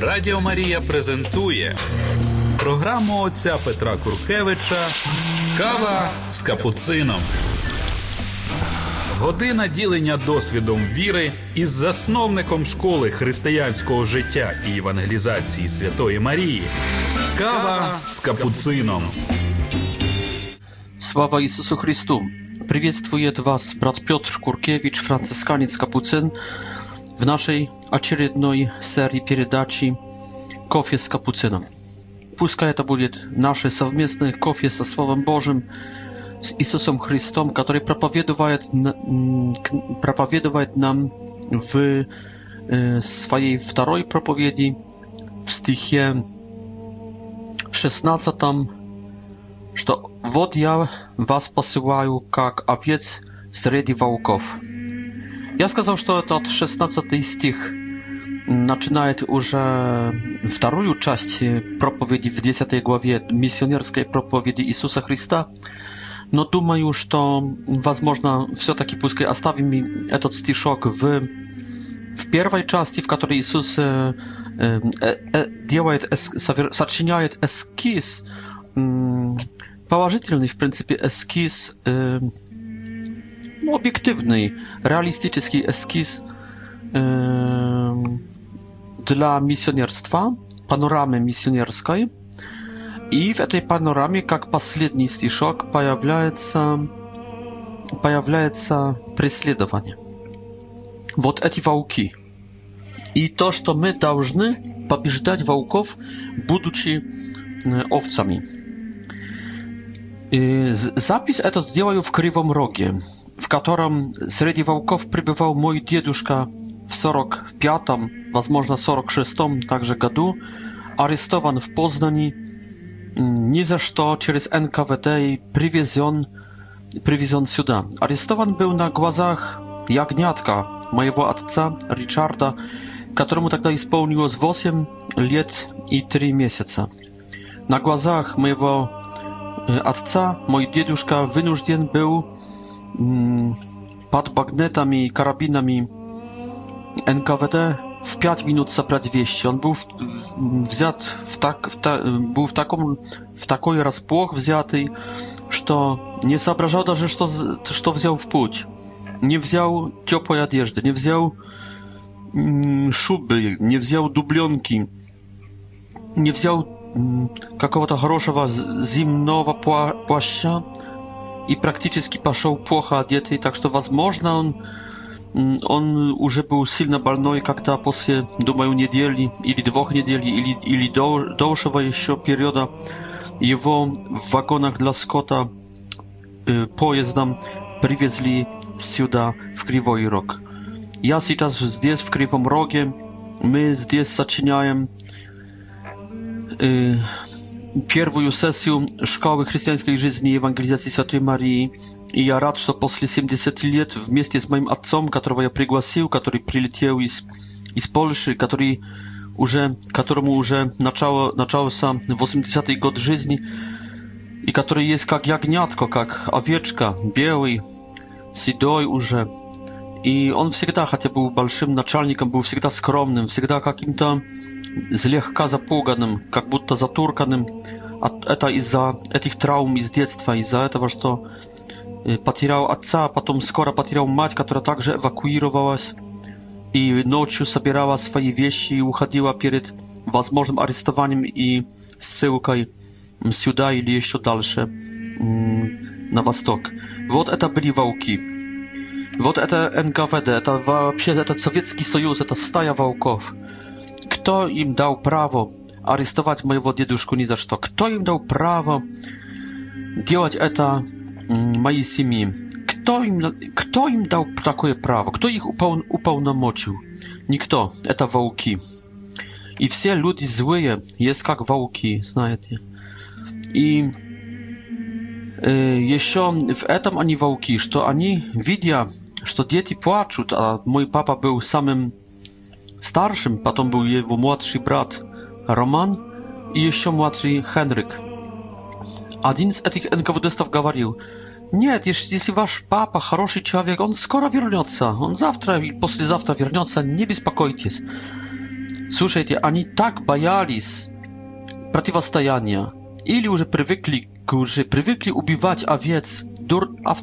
Радіо Марія презентує програму отця Петра Куркевича Кава з капуцином. Година ділення досвідом віри із засновником школи християнського життя і евангелізації Святої Марії. Кава з капуцином. Слава Ісусу Христу! Приветствует вас брат Петр Куркевич, Францисканець Капуцин, в нашей очередной серии передачи «Кофе с капуцином». Пускай это будет наше совместное кофе со Словом Божьим, с Иисусом Христом, который проповедует, проповедует нам в своей второй проповеди в стихе 16, что «Вот я вас посылаю, как овец среди волков». Я сказал, что это от 16 стих начинает уже вторую часть проповеди в 10 главе, миссионерской проповеди Иисуса Христа. Но думаю, что, возможно, все-таки пускай оставим этот стишок в, в первой части, в которой Иисус э, э, делает, сочиняет эскиз, э, положительный, в принципе, эскиз э, no, obiektywny, realistyczny eskiz dla misjonerstwa, panoramy misjonerskiej. I w tej panoramie, jak ostatni stiszok, pojawia się, się prześladowanie. Вот i волки. И то, что мы должны побеждать волков, будучи овцами. И запись этот сделаю в в котором среди волков пребывал мой дедушка в 45-м, возможно, 46-м также году, арестован в Познани, ни за что через НКВД и привезен, привезен сюда. Арестован был на глазах ягнятка моего отца Ричарда, которому тогда исполнилось 8 лет и 3 месяца. На глазах моего отца мой дедушка вынужден был Mm, pod bagnetami i karabinami NKWD w 5 minut zabrać wieści. On był w, w, wziat w tak, w ta, był w taką, w takiej rozpłoch wzięty, że nie zobrażał że co wziął w płuć. Nie wziął ciepłej odjeżdy, nie wziął mm, szuby, nie wziął dublionki, nie wziął mm, jakiegoś dobrego zimnego płaszcza, и практически пошел плохо одетый, так что, возможно, он, он уже был сильно больной, когда после, думаю, недели или двух недель или, или дол, дольшего еще периода его в вагонах для скота э, поездом привезли сюда, в Кривой Рог. Я сейчас здесь, в Кривом Роге, мы здесь сочиняем э, первую сессию Школы христианской жизни и евангелизации Святой Марии. И я рад, что после 70 лет вместе с моим отцом, которого я пригласил, который прилетел из, из Польши, который уже, которому уже начало, начался 80-й год жизни, и который есть как ягнятко, как овечка, белый, седой уже. И он всегда, хотя был большим начальником, был всегда скромным, всегда каким-то слегка запуганным, как будто затурканным. Это из-за этих травм из детства, из-за этого, что потерял отца, потом скоро потерял мать, которая также эвакуировалась и ночью собирала свои вещи и уходила перед возможным арестованием и ссылкой сюда или еще дальше, на восток. Вот это были волки. Вот это НКВД, это вообще этот Советский Союз, это стая волков. Kto im dał prawo арестовать моего дедушку ни за что? Кто им дал право делать это моей семьи? Кто им, кто им дал такое право? Кто их упол, уполномочил? Никто. Это волки. И все люди злые, есть как волки, знаете. И э, еще в этом они волки, что они, видя, что дети плачут, а мой папа был самым Starszym потом był jego młodszy brat Roman и еще младший Henryk. Один из этих энководистов говорил, «Нет, если, если ваш папа хороший человек, он скоро вернется, он завтра и послезавтра вернется, не беспокойтесь». Слушайте, они так боялись противостояния, или уже привыкли, уже привыкли убивать овец, дур, ов,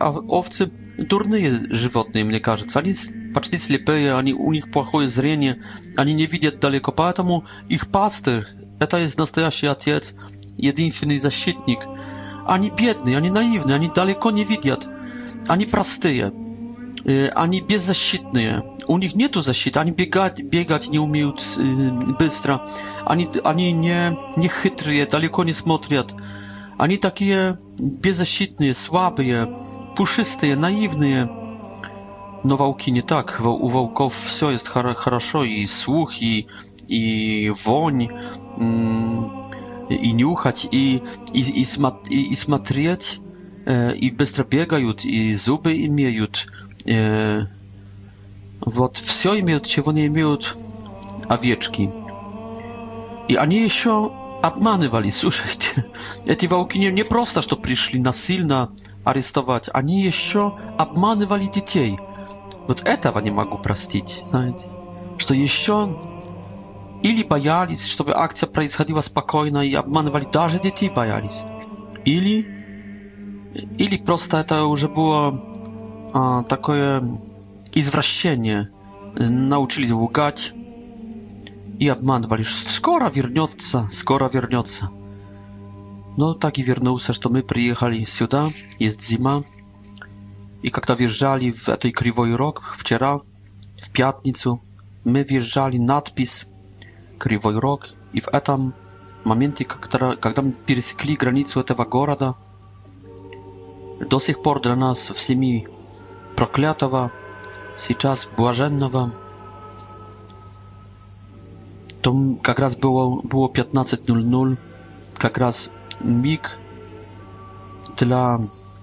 ов, овцы дурные животные, мне кажется. Они почти слепые, они, у них плохое зрение, они не видят далеко, поэтому их пастырь – это есть настоящий отец, единственный защитник. Они бедные, они наивные, они далеко не видят, они простые, они беззащитные. У них нету защиты, они бегать, бегать не умеют быстро, они, они не, не хитрые, далеко не смотрят. Они такие беззащитные, слабые, пушистые, наивные. Но волки не так. У волков все есть хорошо, и слух, и, и вонь, и нюхать, и, и, и, и, и смотреть, и быстро бегают, и зубы имеют. Вот все имеют, чего не имеют овечки. И они еще обманывали, слушайте. Эти волки не, не просто что пришли насильно арестовать, они еще обманывали детей. Вот этого не могу простить, знаете. Что еще или боялись, чтобы акция происходила спокойно и обманывали, даже детей боялись. Или, или просто это уже было а, такое извращение. Научились лгать, и обманывали, что скоро вернется, скоро вернется. Но так и вернулся, что мы приехали сюда, есть зима. И когда въезжали в этот Кривой Рог вчера, в пятницу, мы въезжали надпись Кривой Рог, и в этом моменте, когда, когда мы пересекли границу этого города, до сих пор для нас в семьи проклятого, сейчас блаженного, to jak raz było było 15:00 jak raz mig dla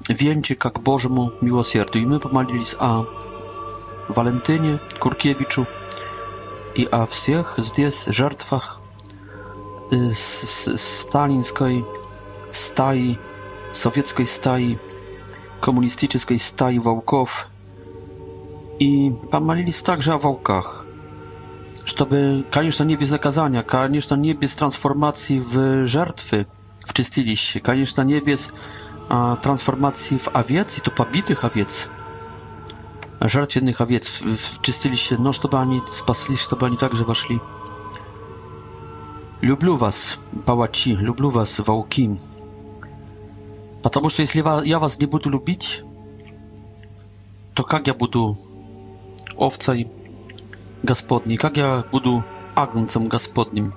wieńczy jak Bożemu miłosierdziu i my pomalili z a Walentynie Kurkiewiczu i a wszystkich zdes żartwach y, z, Stalinskiej stalińskiej stai sowieckiej stai komunistycznej stai wałków i pomalili także o wałkach чтобы, конечно, не без наказания, конечно, не без трансформации в жертвы в чистилище, конечно, не без а, трансформации в овец, и то побитых овец, жертвенных овец в, в чистилище, но чтобы они спаслись, чтобы они также вошли. Люблю вас, палачи, люблю вас, волки, потому что если я вас не буду любить, то как я буду овцей Господний, как я буду агнцем Господним?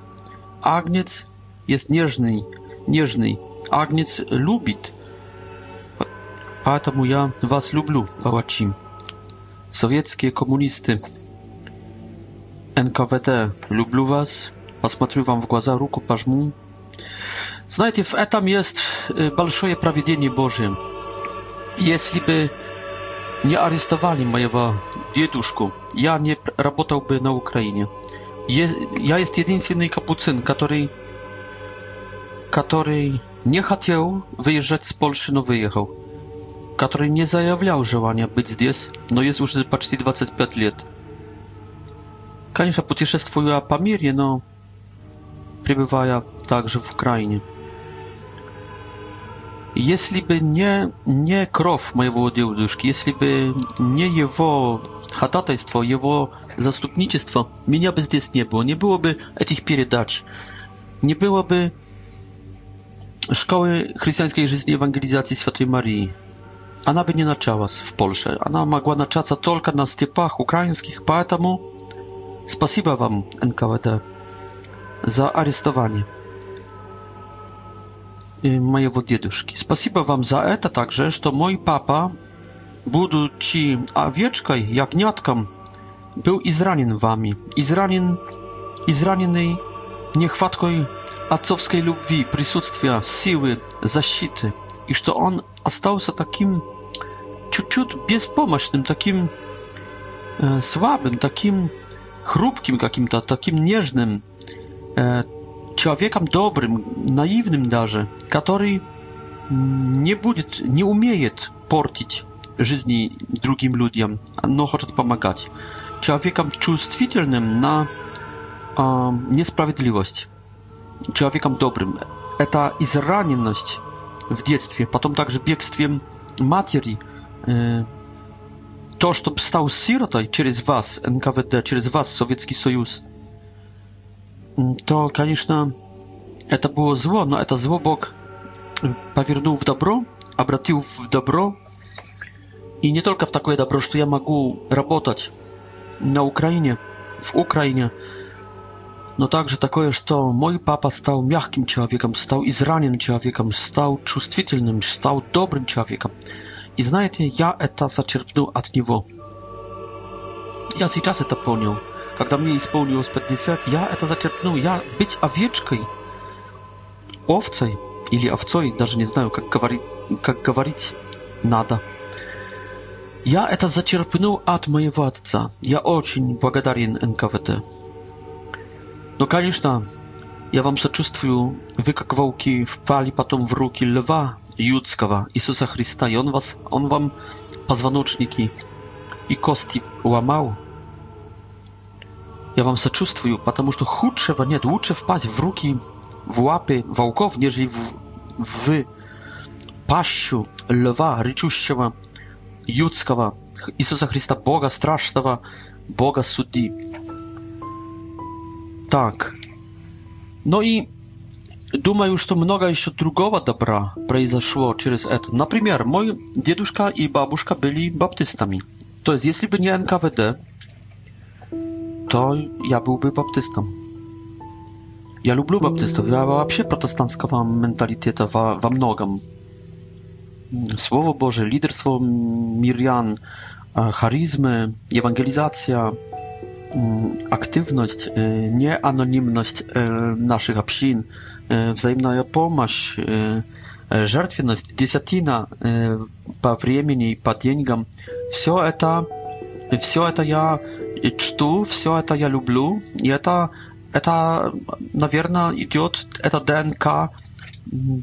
Агнец есть нежный, нежный. Агнец любит. Поэтому я вас люблю, палачи. Советские коммунисты. НКВД, люблю вас. Посмотрю вам в глаза, руку пожму. Знаете, в этом есть большое проведение Божие. Если бы nie aresztowali mojego dziedusku, ja nie pracowałby na Ukrainie. ja jest jedyny kapucyn, który, który nie chciał wyjeżdżać z Polski, no wyjechał. Który nie zajawiał żołania być zdes, no jest już prawie 25 lat. Конечно, путешествую по мире, но пребывая także w Ukrainie если бы не, не кровь моего дедушки, если бы не его ходатайство, его заступничество, меня бы здесь не было. Не было бы этих передач. Не было бы Szkoły Chrześcijańskiej Żyzni Ewangelizacji Świętej Marii. Она бы не началась в Польше. Она могла начаться только на степах украинских, поэтому спасибо вам, НКВД, за арестование моего дедушки. Спасибо вам за это также, что мой папа, будучи овечкой, ягнятком, был изранен вами. Изранен, израненный нехваткой отцовской любви, присутствия, силы, защиты. И что он остался таким чуть-чуть беспомощным, таким э, слабым, таким хрупким каким-то, таким нежным, э, человеком добрым, наивным даже, который не будет, не умеет портить жизни другим людям, но хочет помогать. Человеком чувствительным на э, несправедливость. Человеком добрым. Это израненность в детстве, потом также бегством матери. Э, то, что стал сиротой через вас, НКВД, через вас, Советский Союз – то, конечно, это было зло, но это зло Бог повернул в добро, обратил в добро. И не только в такое добро, что я могу работать на Украине, в Украине, но также такое, что мой папа стал мягким человеком, стал израненным человеком, стал чувствительным, стал добрым человеком. И знаете, я это зачерпнул от него. Я сейчас это понял когда мне исполнилось 50, я это зачерпнул. Я быть овечкой, овцей или овцой, даже не знаю, как говорить, как говорить надо. Я это зачерпнул от моего отца. Я очень благодарен НКВД. Но, конечно, я вам сочувствую. Вы, как волки, впали потом в руки льва Юдского, Иисуса Христа, и он, вас, он вам позвоночники и кости ломал, Я вам сочувствую, потому что худшего нет. Лучше впасть в руки, в лапы волков, нежели в, в пащу льва, рычущего, юдского, Иисуса Христа, Бога страшного, Бога судьи. Так. Ну и думаю, что много еще другого добра произошло через это. Например, мой дедушка и бабушка были баптистами. То есть, если бы не НКВД, to ja byłby baptystą. Ja lubię baptystów, ja mam się protestancką mentalitet w mnogam. Słowo Boże, liderstwo Mirjan, e, charyzmy, ewangelizacja, mm, aktywność, e, nieanonimność e, naszych obszyn, wzajemna pomoc, żertwienność, dziesiątina po времени i po pieniądzach, wszystko to Все это я чту, все это я люблю, и это, это наверное, идет, это ДНК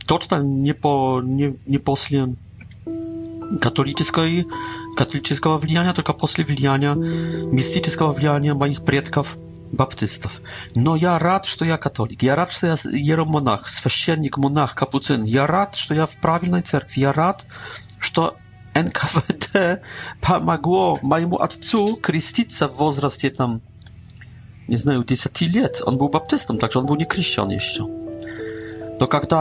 точно не, по, не, не после католической, католического влияния, только после влияния, мистического влияния моих предков баптистов. Но я рад, что я католик. Я рад, что я еромонах, священник, монах, капуцин. Я рад, что я в правильной церкви. Я рад, что NKWD pomogło mojemu ojcu kryścić w wieku tam, nie znam, 10 lat. On był baptystą, także on był nie chrześcijan jeszcze. To kiedy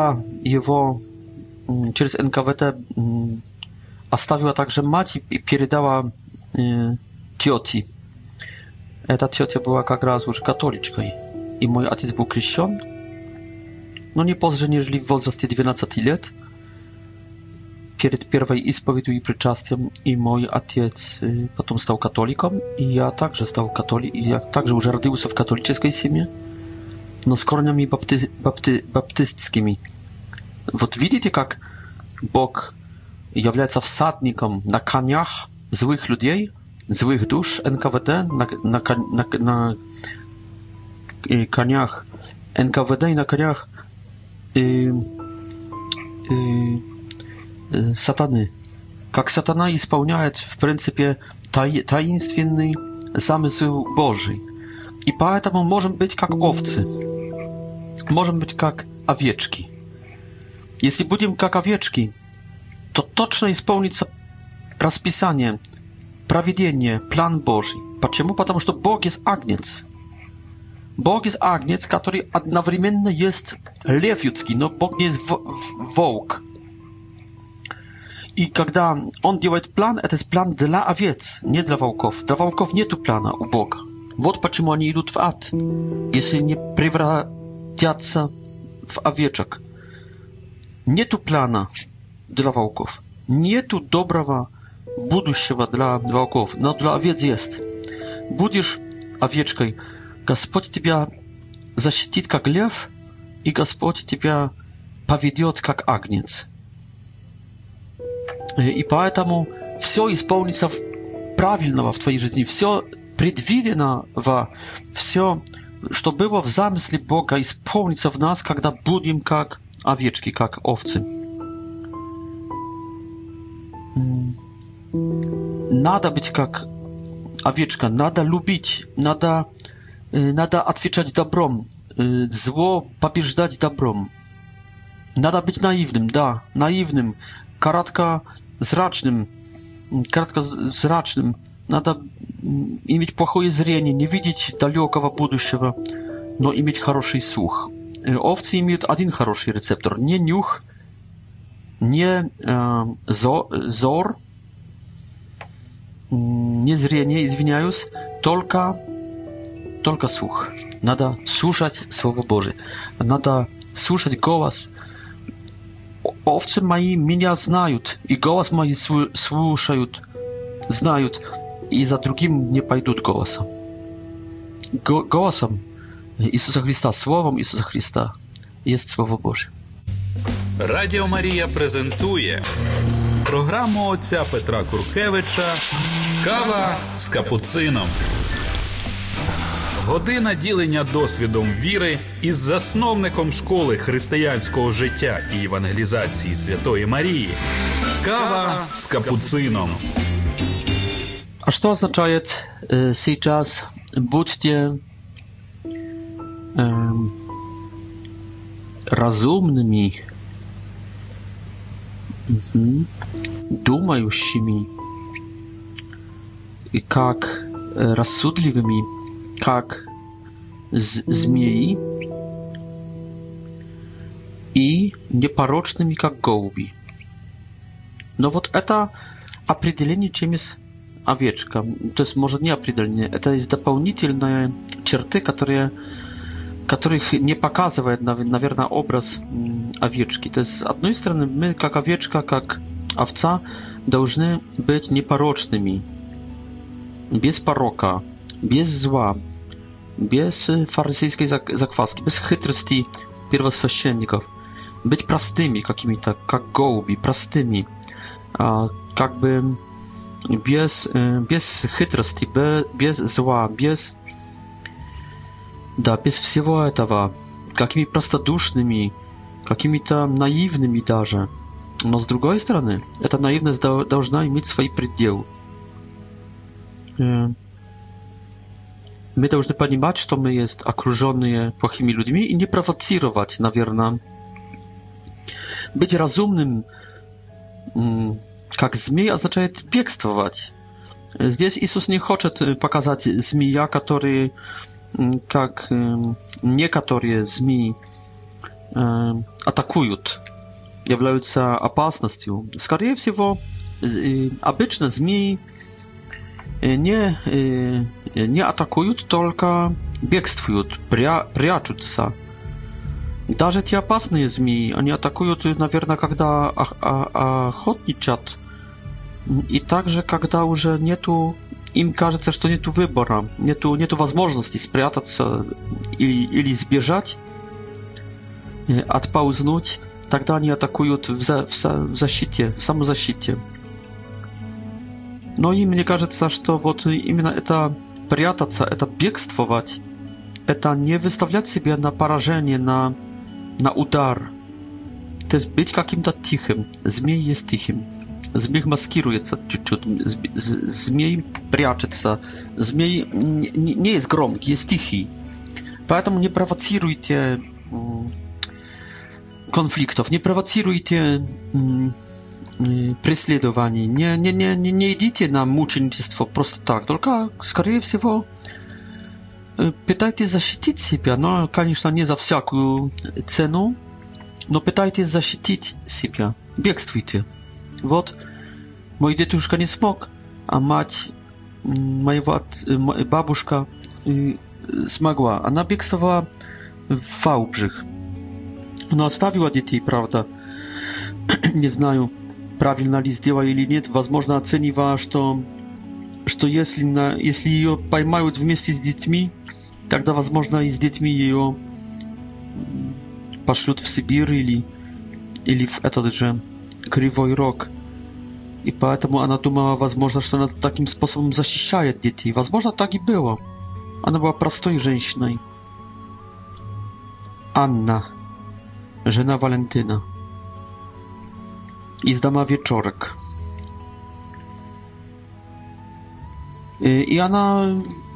jego przez mm, NKWD mm, stawiła także matka i przekazała y, e, Ta ciocia była jak raz już katoliczką i mój ojciec był chrześcijan. No nie pozdrzeń, jeżeli w wieku 12 lat перед первой исповедью и причастием, и мой отец потом стал католиком, и я также стал католиком, я также уже родился в католической семье, но с корнями бапти... Бапти... баптистскими. Вот видите, как Бог является всадником на конях злых людей, злых душ НКВД, на, на, на, на и конях НКВД и на конях и, и, сатаны. Как сатана исполняет, в принципе, таинственный замысел Божий. И поэтому можем быть как овцы, можем быть как овечки. Jeśli będziemy jak owieczki, to точно исполнится расписание, проведение, план Божий. Почему? Потому что Бог есть агнец. Бог есть агнец, который одновременно есть лев людский, но Бог не есть волк. И когда он делает план, этот план для овец, не для волков. Для волков нет плана у Бога. Вот почему они идут в ад, если не превратятся в овечек. Нету плана для волков. Нету доброго будущего для волков, но для овец есть. Будешь овечкой, Господь тебя защитит как лев, и Господь тебя поведет как агнец. И поэтому все исполнится правильного в твоей жизни, все предвиденного, все, что было в замысле Бога, исполнится в нас, когда будем как овечки, как овцы. Надо быть как овечка, надо любить, надо, надо отвечать добром, зло побеждать добром. Надо быть наивным, да, наивным, коротко zracznym, краткозрачным. Надо иметь плохое зрение, не видеть далекого будущего, но иметь хороший слух. Овцы имеют один хороший рецептор. Не нюх, не э, зо, зор, не зрение, извиняюсь, только, только слух. Надо слушать Слово Божие. Надо слушать голос owce moje mnie znają i głos mój słyszą, znają i za drugim nie pójdą głosem. Go, głosem Jezusa Chrystusa, słowem Jezusa Chrystusa jest Słowo Boże. Radio Maria prezentuje programu ojca Petra Kurkiewicza Kawa z kapucyną. Година ділення досвідом віри із засновником школи християнського життя і евангелізації Святої Марії. Кава з капуцином. А що означає э, сейчас будьте э, разумними, угу. думающими и как рассудливыми? как z змеи и непорочными, как голуби. Но вот это определение, чем есть овечка. То есть, может, не определение. Это есть дополнительные черты, которые, которых не показывает, наверное, образ овечки. То есть, с одной стороны, мы, как овечка, как овца, должны быть непорочными, без порока, bez zła, bez faryzyjskiej zakwaski, bez chytrosti pierwoswyścienników, być prostymi, jakimi tak, jak gołbi, prostymi, a jakby bez, y, bez chytrosti, bez zła, bez, da, bez wszystkiego tego, jakimi prostodusznymi, jakimi to naiwnymi darze. No z drugiej strony, ta naiwność powinna mieć swój przedział. Yeah my должны понимать, что мы есть окруженные плохими людьми и не провоцировать, наверное. Быть разумным, как змей, означает бегствовать. Здесь Иисус не хочет показать змея, который, как некоторые змеи, атакуют, являются опасностью. Скорее всего, обычно змеи не не атакуют только бегствуют, пря прячутся. Даже эти опасные змеи, они атакуют, наверное, когда охотничат. И также, когда уже нету, им кажется, что нету выбора, нету, нету возможности спрятаться или, или сбежать, отползнуть, тогда они атакуют в, за, в, в защите, в самозащите. Но и мне кажется, что вот именно это прятаться, это бегствовать, это не выставлять себя на поражение, на, на удар. То есть быть каким-то тихим. Змей есть тихим. Змей маскируется чуть-чуть, змей прячется, змей не, не есть громкий, есть тихий. Поэтому не провоцируйте конфликтов, не провоцируйте преследований. Не, не, не, не идите на мученичество просто так, только, скорее всего, пытайтесь защитить себя, но, конечно, не за всякую цену, но пытайтесь защитить себя, бегствуйте. Вот, мой дедушка не смог, а мать моего от, бабушка смогла. Она бегствовала в Ваубжих. Но оставила детей, правда. не знаю, правильно ли сделала или нет. Возможно, оценивала, что, что если, на, если ее поймают вместе с детьми, тогда, возможно, и с детьми ее пошлют в Сибирь или, или в этот же Кривой Рог. И поэтому она думала, возможно, что она таким способом защищает детей. Возможно, так и было. Она была простой женщиной. Анна, жена Валентина i z dama wieczorek. Y, I, ona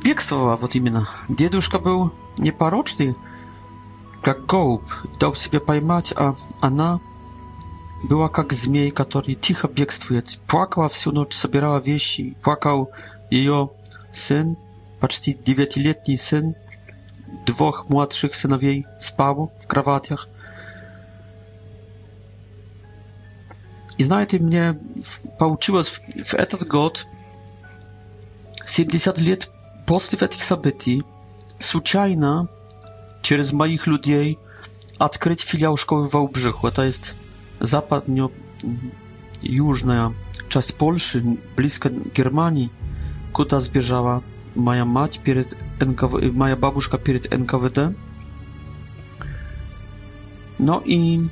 biegstwowała w imię. Dieduszka był nieparoczny, jak gołb, dał sobie pojmać, a ona była jak zmiej, który cicho biegstwuje. Płakała wsią noc, zabierała wieści, płakał jej syn, patrzcie, dziewięcioletni syn, dwóch młodszych synowiej spał w krawatach. знаете, мне получилось в этот год, 70 лет после этих событий, случайно через моих людей открыть филиал школы в Вałbrzychu. Это есть западно-южная часть Польши, близко Германии, куда сбежала моя мать перед НКВ... моя бабушка перед НКВД. No i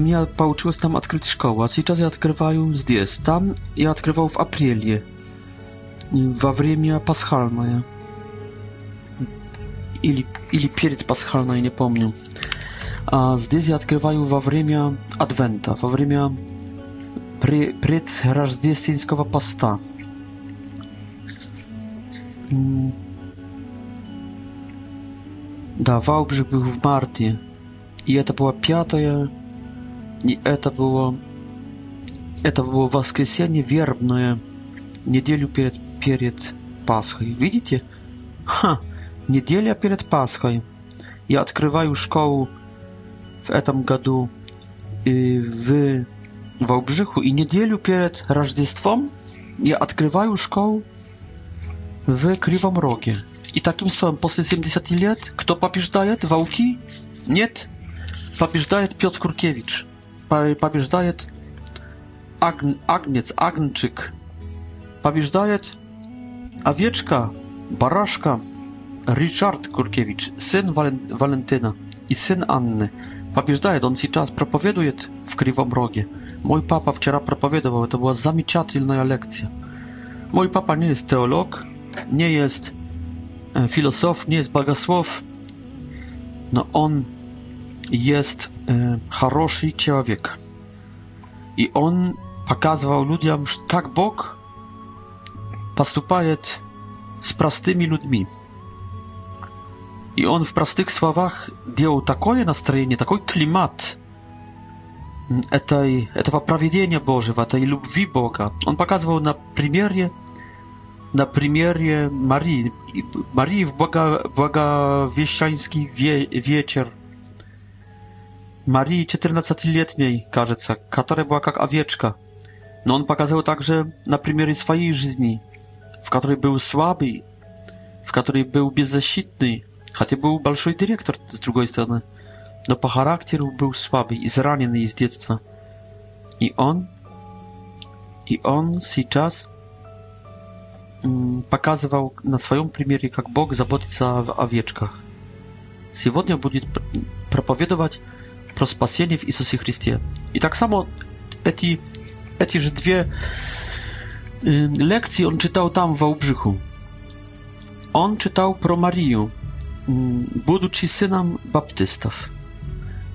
меня получилось там открыть школу, а сейчас я открываю здесь. Там я открывал в апреле, во время пасхальное. Или, или перед пасхальной, не помню. А здесь я открываю во время адвента, во время пре предрождественского поста. Да, Валбжик был в марте. И это была пятая И это было... Это было воскресенье вербное, неделю перед, перед Пасхой. Видите? Ха! Неделя перед Пасхой. Я открываю школу в этом году и в Wałbrzychu и неделю перед Рождеством я открываю школу в Кривом Роге. И таким словом, после 70 лет, кто побеждает? Вауки? Нет. Побеждает Петр Куркевич побеждает агн, агнец, агнчик. Побеждает овечка, барашка. Ричард Куркевич, сын Вален, Валентина и сын Анны. Побеждает, он сейчас проповедует в Кривом Роге. Мой папа вчера проповедовал, это была замечательная лекция. Мой папа не есть теолог, не есть философ, не есть богослов, но он jest y, хороший człowiek. I on pokazywał ludziom, jak Bóg postępuje z prostymi ludźmi. I on w prostych słowach dzielił takie nastrojenie, taki klimat tej, tego prawiedzenia Bożego, tej lubwi Boga. On pokazywał na przymierze, na przymierze Marii, Marii w błaga, błagawieszczański wie, wieczór. Марии четырнадцатилетней, кажется, которая была как овечка. Но он показал также на примере своей жизни, в которой был слабый, в которой был беззащитный, хотя был большой директор, с другой стороны, но по характеру был слабый, израненный из детства. И он, и он сейчас показывал на своем примере, как Бог заботится о овечках. Сегодня будет проповедовать про спасение в Иисусе Христе. I tak samo eti, eti że dwie y, lekcje on czytał tam w Wałbrzychu. On czytał pro Marię, будучи mm, synem baptystów.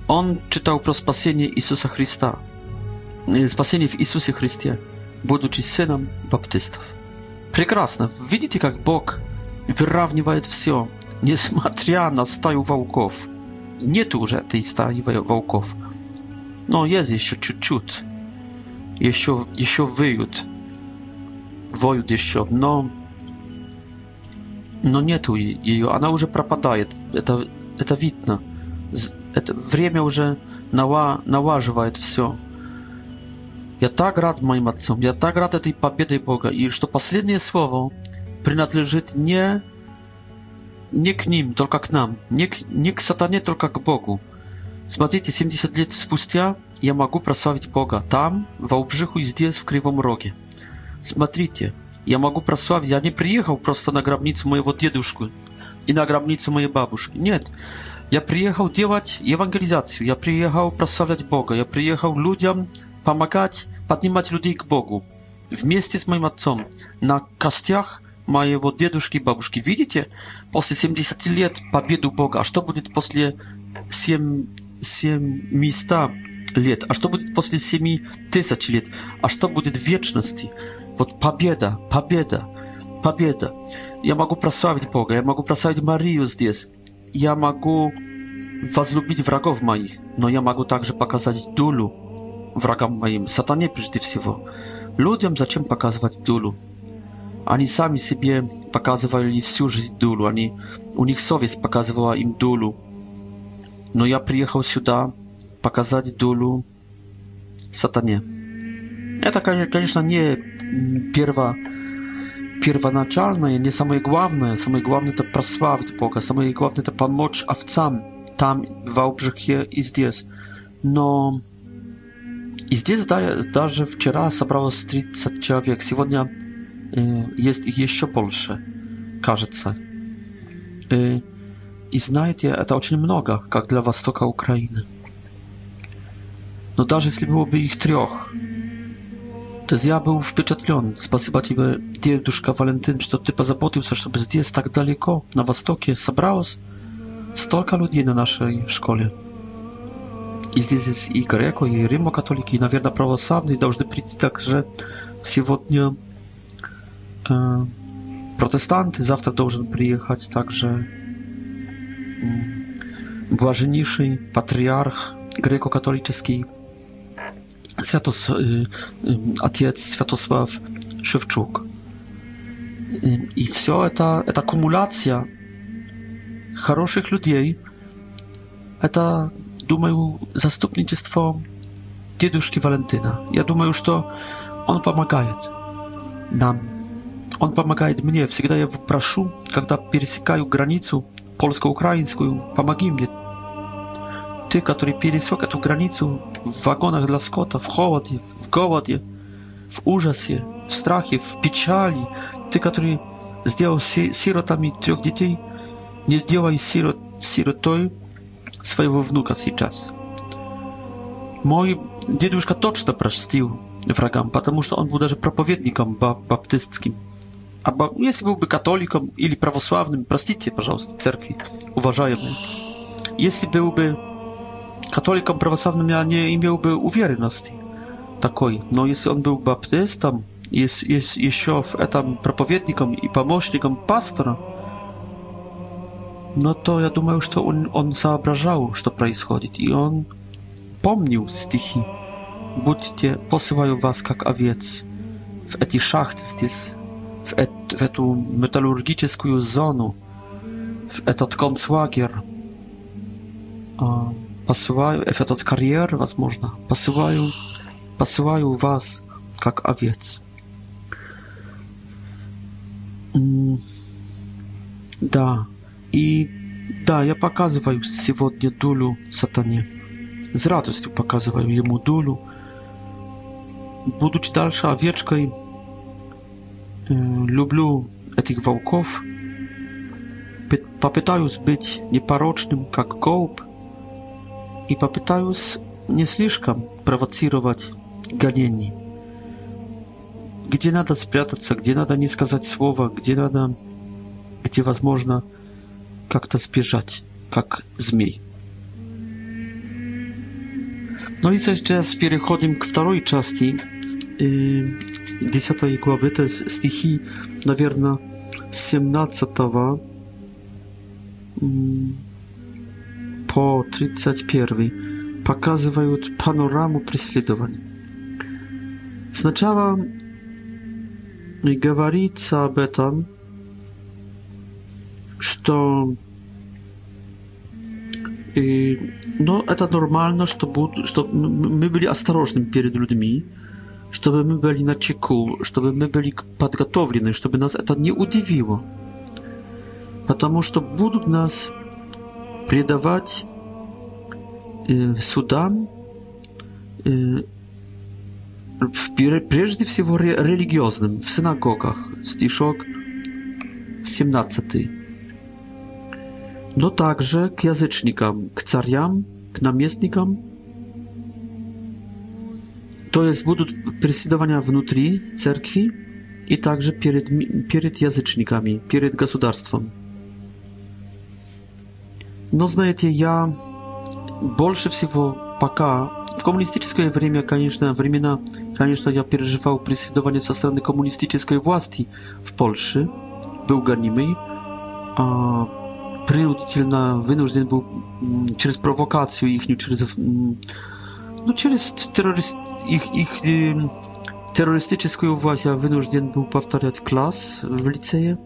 On czytał pro spasienie Jezusa Chrysta, y, spasienie w Jezusie Chrystie, будучи synem baptystów. Прекрасно. Видите, как Бог выравнивает все, несмотря на стаю волков nie tu że tej stali wołków. No jest jeszcze ciut-ciut. Jeszcze, jeszcze wyjód. Wojód jeszcze, no... No nie tu jej, ona już propadaje, to, to widno. Wiemy już, że nałażywa to wszystko. Ja tak rad moim ojcom, ja tak rad tej победy Boga, i że to ostatnie słowo przynależy nie не к ним, только к нам, не к, не к сатане, только к Богу. Смотрите, 70 лет спустя я могу прославить Бога там, в Обжиху и здесь, в Кривом Роге. Смотрите, я могу прославить, я не приехал просто на гробницу моего дедушку и на гробницу моей бабушки. Нет, я приехал делать евангелизацию, я приехал прославлять Бога, я приехал людям помогать, поднимать людей к Богу вместе с моим отцом на костях мои вот дедушки и бабушки, видите, после 70 лет победу Бога, а что будет после 7, 700 лет, а что будет после 7 тысяч лет, а что будет в вечности? Вот победа, победа, победа. Я могу прославить Бога, я могу прославить Марию здесь, я могу возлюбить врагов моих, но я могу также показать долю врагам моим, сатане прежде всего. Людям зачем показывать долю? Они сами себе показывали всю жизнь дулу, они, у них совесть показывала им дулу. Но я приехал сюда показать дулу сатане. Это, конечно, не перво, первоначальное, не самое главное. Самое главное – это прославить Бога. Самое главное – это помочь овцам там, в Албжихе и здесь. Но и здесь да, даже вчера собралось 30 человек. Сегодня Y, jest ich jeszcze больше, кажется. Y, I, i znajdzie to очень много, jak dla востока Ukrainy. No даже если byłoby ich trzech, to ja był wpieczętlony. Spasyba Tibe, dziewczyna Walentyn, że to ty że żeby zdjęć tak daleko, na wostokie, zabrało stolka ludzi na naszej szkole. I здесь i greko, i rymo i na wierna prawosławny, i должны przyjść tak, że сегодня... Протестанты, завтра должен приехать также блаженнейший патриарх греко-католический Святос, отец Святослав Шевчук. И все это, это аккумуляция хороших людей, это, думаю, заступничество дедушки Валентина. Я думаю, что он помогает нам Он помогает мне. Всегда я прошу, когда пересекаю границу польско-украинскую, помоги мне. Ты, который пересек эту границу в вагонах для скота, в холоде, в голоде, в ужасе, в страхе, в печали. Ты, который сделал сиротами трех детей, не делай сирот, сиротой своего внука сейчас. Мой дедушка точно простил врагам, потому что он был даже проповедником баптистским. Або если был бы католиком или православным, простите, пожалуйста, церкви, уважаемые, если был бы католиком православным, я не имел бы уверенности такой. Но если он был баптистом, если, если еще в этом проповедником и помощником пастора, no to ja думаю, что он, он соображал, что происходит, и он помнил стихи. Будьте, посылаю вас как овец в эти шахты здесь, w, et, w etu metalurgiczną zonę, w etat konclager, posyłają, w etat kariery, was można, posyłają, posyłają was, jak owiec. Mm. da, i da, ja pokazywam dzisiaj dulu satanie, z radością pokazywam jemu dulu, Будучи дальше овечкой, люблю этих волков. Попытаюсь быть непорочным, как голубь, и попытаюсь не слишком провоцировать гонений. Где надо спрятаться, где надо не сказать слова, где надо, где возможно как-то сбежать, как змей. Ну и сейчас переходим przechodzimy второй части. 10 głowy, to jest stichi, наверное, 17 по 31 показывают панораму преследований. Сначала говорится об этом, что и, но это нормально, что, будут, что мы были осторожны перед людьми, чтобы мы были на чеку, чтобы мы были подготовлены, чтобы нас это не удивило. Потому что будут нас предавать э, судам, э, в, прежде всего ре, религиозным, в синагогах, стишок 17. Но также к язычникам, к царям, к наместникам, to jest budut presidowania внутри cerkwi i także перед, перед язычниками, перед государством. Но знаете, я больше всего пока в коммунистическое время, конечно, времена, конечно, я переживал преследование со стороны коммунистической власти в Польше, был гонимый, принудительно вынужден был через провокацию их, через no, przez terroryst, ich, ich y, terrorystyczną władzę wynurzdzien był powtarzać klas w liceie.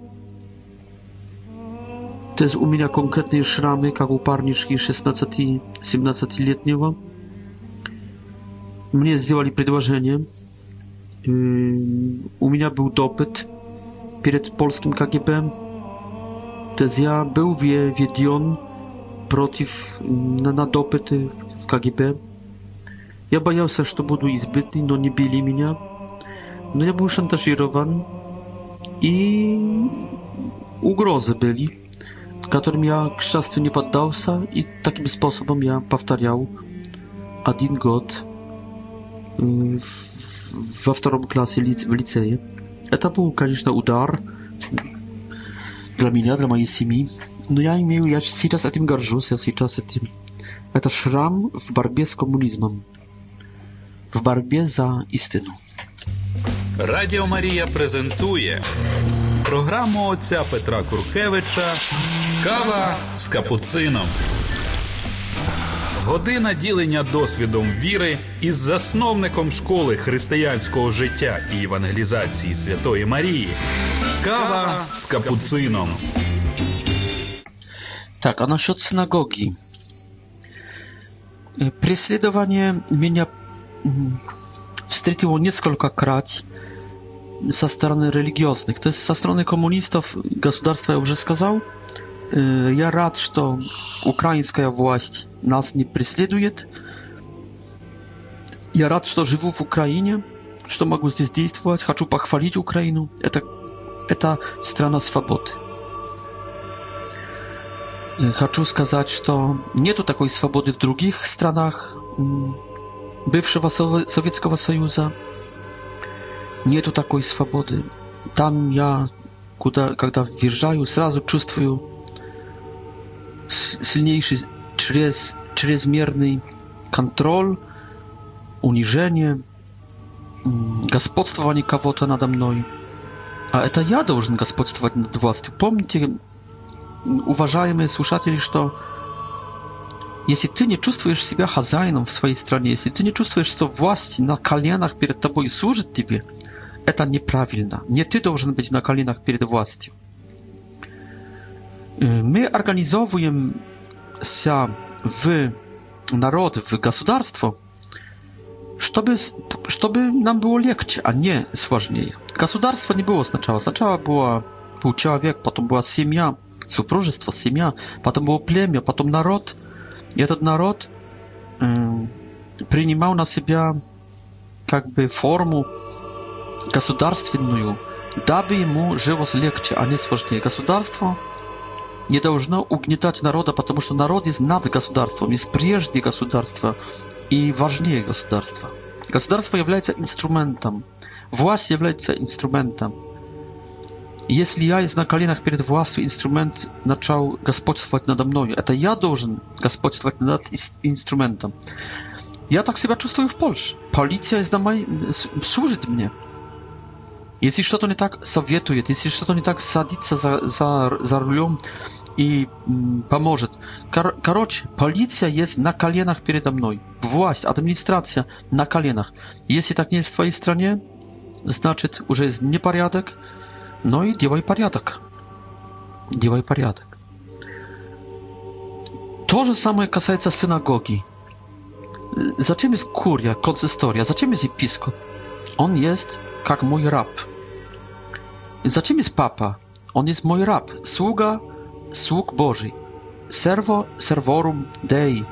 To jest u mnie konkretne szramy, jak u parniczki 16-17-letniego. Mnie zrobili przedłożenie. Y, u mnie był dopyt przed polskim KGB. To jest ja był wie przeciw na, na dopyty w KGB. Я боялся, что буду избитый, но не били меня. Но я был шантажирован, и угрозы были, которым я, к счастью, не поддался, и таким способом я повторял один год во втором классе в лицее. Это был, конечно, удар для меня, для моей семьи, но я имею, я сейчас этим горжусь, я сейчас этим. Это шрам в борьбе с коммунизмом. в борьбе за истину. Радио Мария презентует программу отця Петра Куркевича Кава с капуцином. Година ділення досвідом віри із засновником школи християнського життя і евангелізації Святої Марії. Кава з капуцином. Так, а насчет синагоги. Преследование меня встретил несколько крать со стороны религиозных. То есть со стороны коммунистов государства я уже сказал. Я рад, что украинская власть нас не преследует. Я рад, что живу в Украине, что могу здесь действовать. Хочу похвалить Украину. Это, это страна свободы. Хочу сказать, что нету такой свободы в других странах бывшего Советского Союза нету такой свободы. Там я, куда, когда въезжаю, сразу чувствую сильнейший чрез, чрезмерный контроль, унижение, господствование кого-то надо мной. А это я должен господствовать над властью. Помните, уважаемые слушатели, что Если ты не чувствуешь себя хозяином в своей стране, если ты не чувствуешь, что власть на коленах перед тобой служит тебе, это неправильно. Не ты должен быть на коленах перед властью. My organizowujemy się w narody, w государstwo, żeby, żeby nam było легче, a nie сложнее. Государство nie było сначала. Сначала była, był człowiek, potem była семья, супружество, семья, potem było plemię, potem naród – этот народ э, принимал на себя как бы форму государственную, дабы ему жилось легче, а не сложнее. Государство не должно угнетать народа, потому что народ есть над государством, есть прежде государства и важнее государства. Государство является инструментом, власть является инструментом. Если я на коленах перед властью инструмент начал господствовать надо мною, это я должен господствовать над инструментом. Я так себя чувствую в Польше. Полиция на моей... служит мне. Jeśli что-то не так, советует. Если что-то не так, садится за, за, за рулем и м, поможет. Кор короче, полиция есть на коленах передо мной. Власть, администрация на коленах. Если так не jest w twojej stronie, значит уже есть непорядок, no и делай порядок. Делай порядок. To же самое касается synagogi. Zачем jest kuria, konsystoria? Zачем jest episkop? On jest jak mój rab. Zачем jest papa? On jest mój rab, sługa sług Boży. Servo servorum Dei.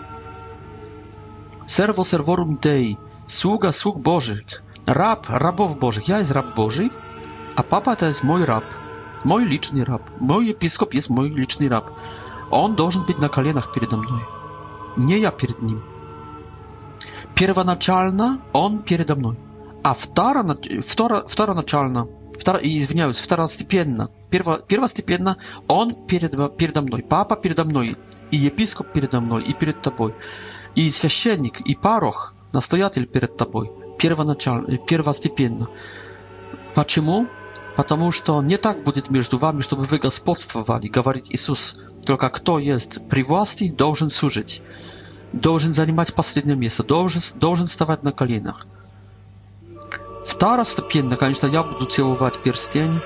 Servo servorum Dei. Sługa sług Boży. Rab, rabów Boży. Ja jest rab Boży a papa to jest mój rab, mój liczny rab, mój episkop jest mój liczny rab. On должен być na kolanach передо мной, nie ja перед ним. Первоначально он передо мной, а второ, второ, второначально, второ, извиняюсь, второстепенно, перво, первостепенно он перед, передо мной, папа передо мной, и епископ передо мной, и перед тобой, и священник, и парох, настоятель перед тобой, первоначально, первостепенно. Почему? потому что не так будет между вами, чтобы вы господствовали, говорит Иисус. Только кто есть при власти, должен служить, должен занимать последнее место, должен, должен вставать на ступень, наконец-то я буду целовать перстень,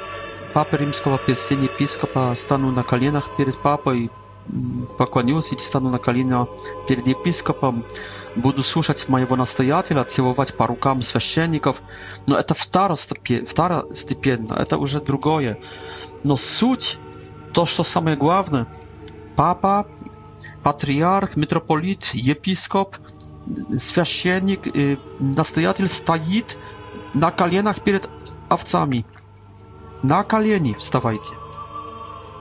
папы римского перстень епископа, стану на коленях перед папой, поклонился и стану на колено перед епископом, буду слушать моего настоятеля, целовать по рукам священников, но это второстепенно, это уже другое. Но суть, то, что самое главное, папа, патриарх, митрополит, епископ, священник, настоятель стоит на коленах перед овцами. На колени вставайте.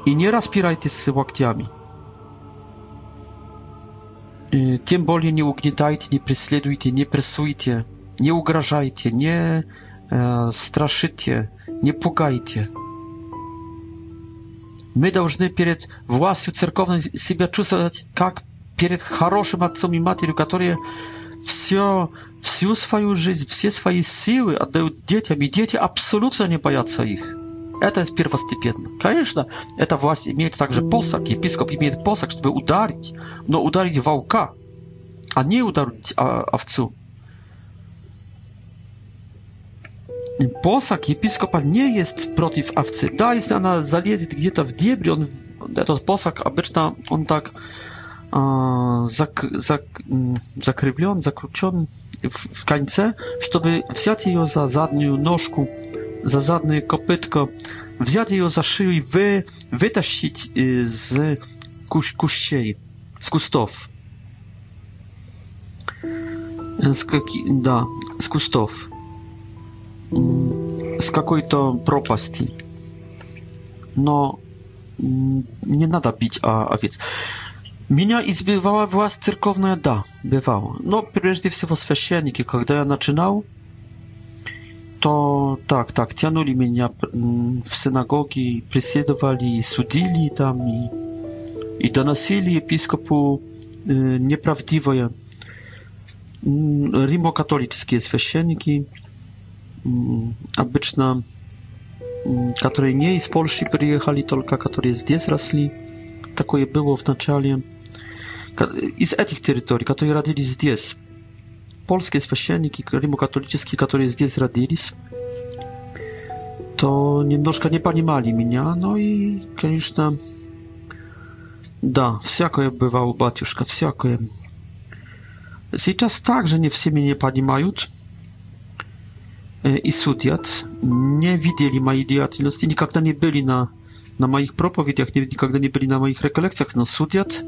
И не распирайтесь локтями тем более не угнетайте, не преследуйте, не прессуйте, не угрожайте, не э, страшите, не пугайте. Мы должны перед властью церковной себя чувствовать как перед хорошим отцом и матерью, которые все, всю свою жизнь, все свои силы отдают детям, и дети абсолютно не боятся их. Это первостепенно. Конечно, эта власть имеет также посох, епископ имеет посох, чтобы ударить, но ударить волка, а не ударить а, овцу. Посох епископа не есть против овцы. Да, если она залезет где-то в дебри, он, этот посох обычно он так э, зак, зак, закривлен, закручен в, в конце, чтобы взять ее за заднюю ножку za zadne kopytko, wziąć ją za szyję i wy, wytaścić y, z kuś, kuściej, z kustów. Z kaki, da, z kustów. Z mm, jakiej to propasti. No, mm, nie nada bić, a, więc a więc. Меня избивала власть церковная, да, бывало. Но прежде всего священники, когда ja начинал, to tak, tak, tянули меня mm, w synagogi, преследовали, судили tam i, i donosili episkopu e, nieprawdziwe mm, rimokatolickie święcieniki, mm, obyczna, które nie z Polski przyjechali, tylko które z gdzie zrosli. Takie było w naczelie. I z tych terytorii, które radili z здесь polskie священники римокатолические, которые здесь родились, то немножко не понимали меня, no i, конечно, да, всякое бывало, батюшка, всякое. Сейчас также не все меня понимают и судят. Не видели моей деятельности, никогда не были на, на моих проповедях, никогда не были на моих реколлекциях, но судят.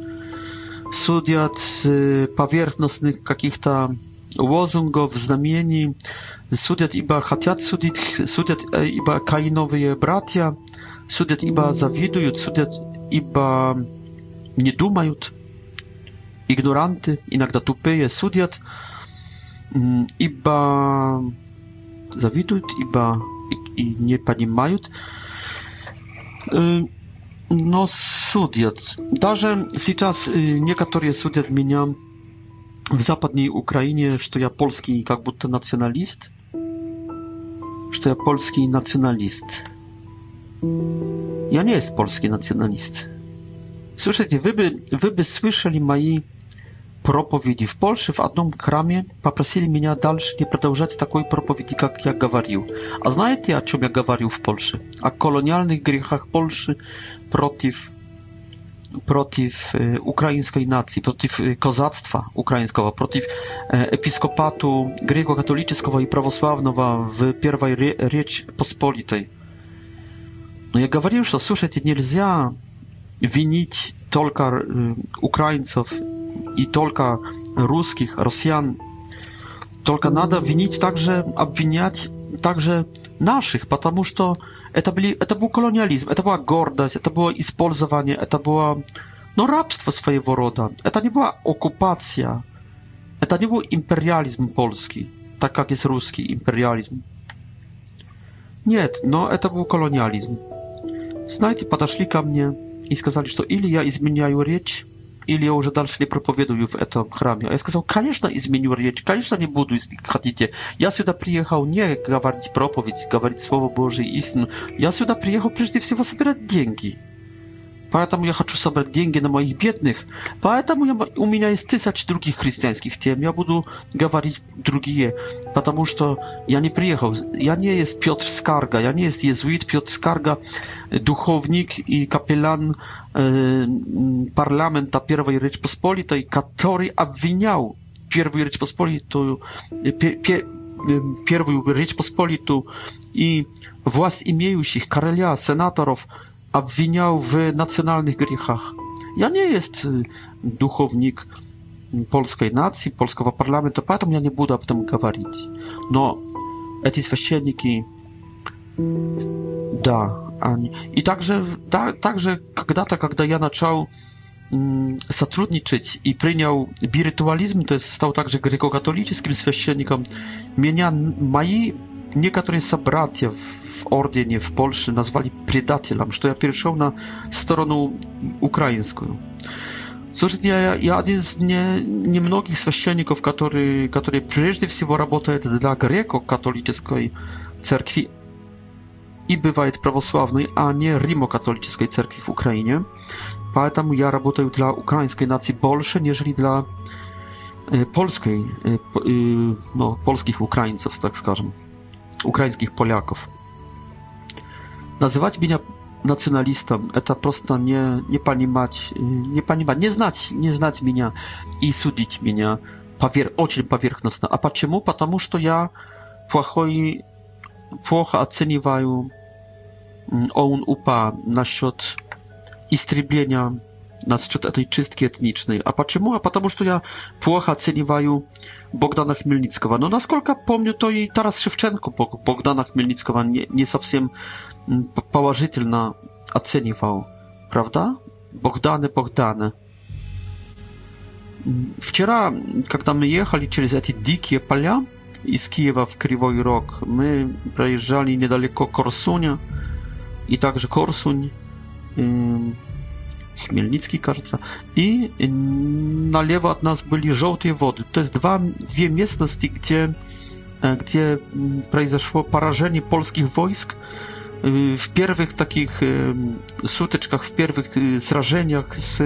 Судят поверхностных каких-то лозунгов, знамений судят ибо хотят судить, судят ибо каиновые братья, судят ибо завидуют, судят ибо не думают, игноранты, иногда тупые, судят ибо завидуют, ибо и, и не понимают, но судят. Даже сейчас некоторые судят меня в Западной Украине, что я польский как будто националист, что я польский националист. Я не есть польский националист. Słyszycie, wy by, wy by słyszeli mojej проповеди в Польше в одном храме попросили меня дальше не продолжать такой проповеди, как я говорил. А знаете, о чем я говорил в Польше? О колониальных грехах Польши против protiv e, ukraińskiej nacji, protiv e, kozactwa ukraińskiego, protiv e, episkopatu grekokatolicznego i prawosławnego w pierwszej Rzeczy Pospolitej. Но я говорил, что, слушайте, winić винить Ukraińców i и Ruskich, Rosjan. россиян. Только надо winić także, obwiniać. также наших, потому что это, были, это был колониализм, это была гордость, это было использование, это было но ну, рабство своего рода. Это не была оккупация, это не был империализм польский, так как есть русский империализм. Нет, но это был колониализм. Знаете, подошли ко мне и сказали, что или я изменяю речь, или ее уже дальше не проповедую в этом храме. А я сказал, конечно, изменю речь, конечно, не буду, если хотите. Я сюда приехал не говорить проповедь, говорить Слово Божие истину. Я сюда приехал прежде всего собирать деньги. Поэтому я хочу собрать деньги на моих бедных. Поэтому я, у меня есть тысячи других христианских тем. Я буду говорить другие, потому что я не приехал. Я не есть Петр Скарга, я не есть иезуит Петр Скарга, духовник и капеллан э, парламента Первой Речпосполитой, который обвинял Первую Речпосполитую, пе, пе, Первую Речь Посполиту и власть имеющих, короля, сенаторов obwiniał w nacjonalnych grzechach. Ja nie jestem y, duchownik polskiej nacji, polskiego parlamentu, dlatego ja nie będę o tym mówić. No, ci święcieniki, da, I także, da, także, kiedy kiedy ja zacząłem współpracować i przyjął birytualizm, to stał także grekokatolickim święcienikiem, mnie, moje Некоторые собратья в ордене в Польше назвали предателем, что я перешел на сторону украинскую. Слушайте, я, я один из не, немногих священников, который, который прежде всего работает для греко-католической церкви и бывает православной, а не римо-католической церкви в Украине. Поэтому я работаю для украинской нации больше, нежели для польskiej, no, polskich Ukraińców, tak skażę ukraińskich Polaków. Nazywać mnie nacjonalistą, e, to prosto nie nie mać, y, nie panimać, nie znać, nie znać mnie i sudić mnie powier ocień powierzchowna. A po czemu? Потому что я плохой плохо оцениваю он упа насчёт истребления na szczyt tej czystki etnicznej. A po czemu? A potem, że ja płocha ceniwaju Bogdana Chmielnickowa. No, na naskolka pomnił to i teraz Szywczenko Bogdana Chmielnickowa nie, nie совсем mm, położytelna oceniwał. Prawda? Bogdany, Bogdany. Wczoraj, kiedy my jechali przez te dzikie pola i z Kijewa w Krywoj my przejeżdżali niedaleko Korsunia i także Korsun. Chmielnicki, кажется, и налево от нас были желтые воды. То есть два, две местности, где, gdzie e, mm, произошло parażenie polskich wojsk y, w pierwszych takich y, suteczkach, w pierwszych y, zrażeniach z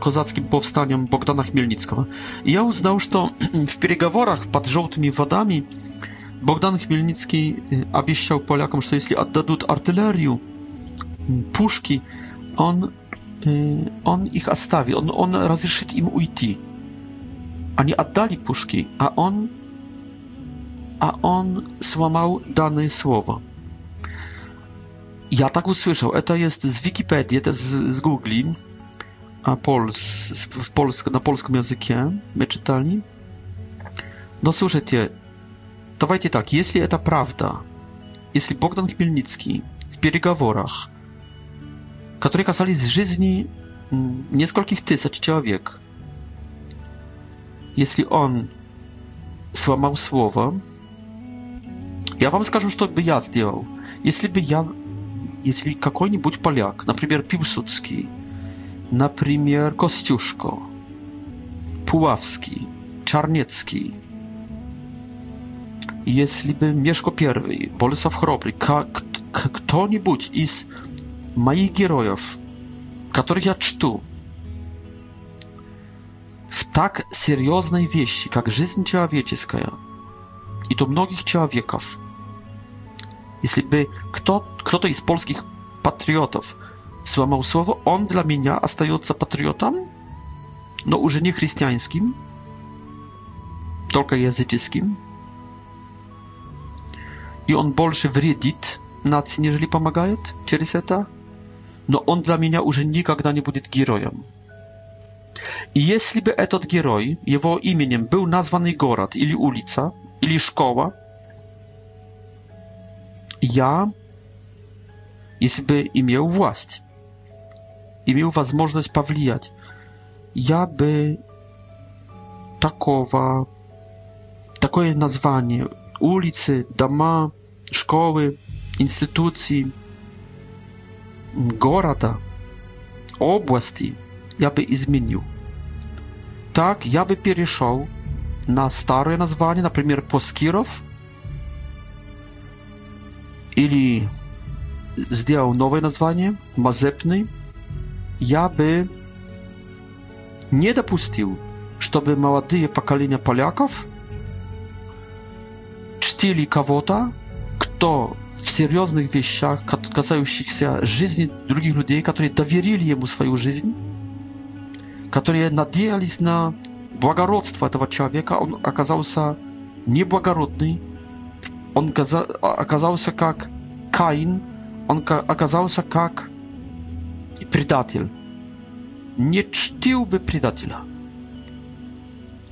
kozackim powstaniem Bogdana Chmielnickiego. ja uznał, że w переговорach pod żółtymi wodami Bogdan Chmielnicki obiecał Polakom, że jeśli oddadzą artylerię, puszki, Y, on ich он on оставил, он, он разрешит им уйти. oddali puszki, a on, a on он dane данное Ja tak usłyszał. E, to jest z Wikipedii, to jest z, z Google, a pols, w na polskim języku my czytali. No słuchajcie, wajcie tak, jeśli to prawda, jeśli Bogdan Chmielnicki w переговорах которые касались жизни нескольких тысяч человек. Если он сломал слово, я вам скажу, что бы я сделал. Если бы я, если какой-нибудь поляк, например, Пилсудский, например, Костюшко, Puławski, Czarniecki, если бы Mieszko I, Bolesław Chrobry, кто-нибудь из моих героев, которых я чту, в так серьезной вещи, как жизнь человеческая, и то многих человеков. Если бы кто, кто-то из польских патриотов сломал слово, он для меня остается патриотом, но уже не христианским, только языческим. И он больше вредит нации, нежели помогает через это но он для меня уже никогда не будет героем. И если бы этот герой, его именем был названный город или улица, или школа, я, если бы имел власть, имел возможность повлиять, я бы такого, такое название улицы, дома, школы, институции – города, области я бы изменил. Так я бы перешел на старое название, например, Поскиров, или сделал новое название, Мазепный, я бы не допустил, чтобы молодые поколения поляков чтили кого-то, кто в серьезных вещах, касающихся жизни других людей, которые доверили ему свою жизнь, которые надеялись на благородство этого человека, он оказался неблагородный, он а, оказался как Каин, он оказался как предатель. Не чтил бы предателя.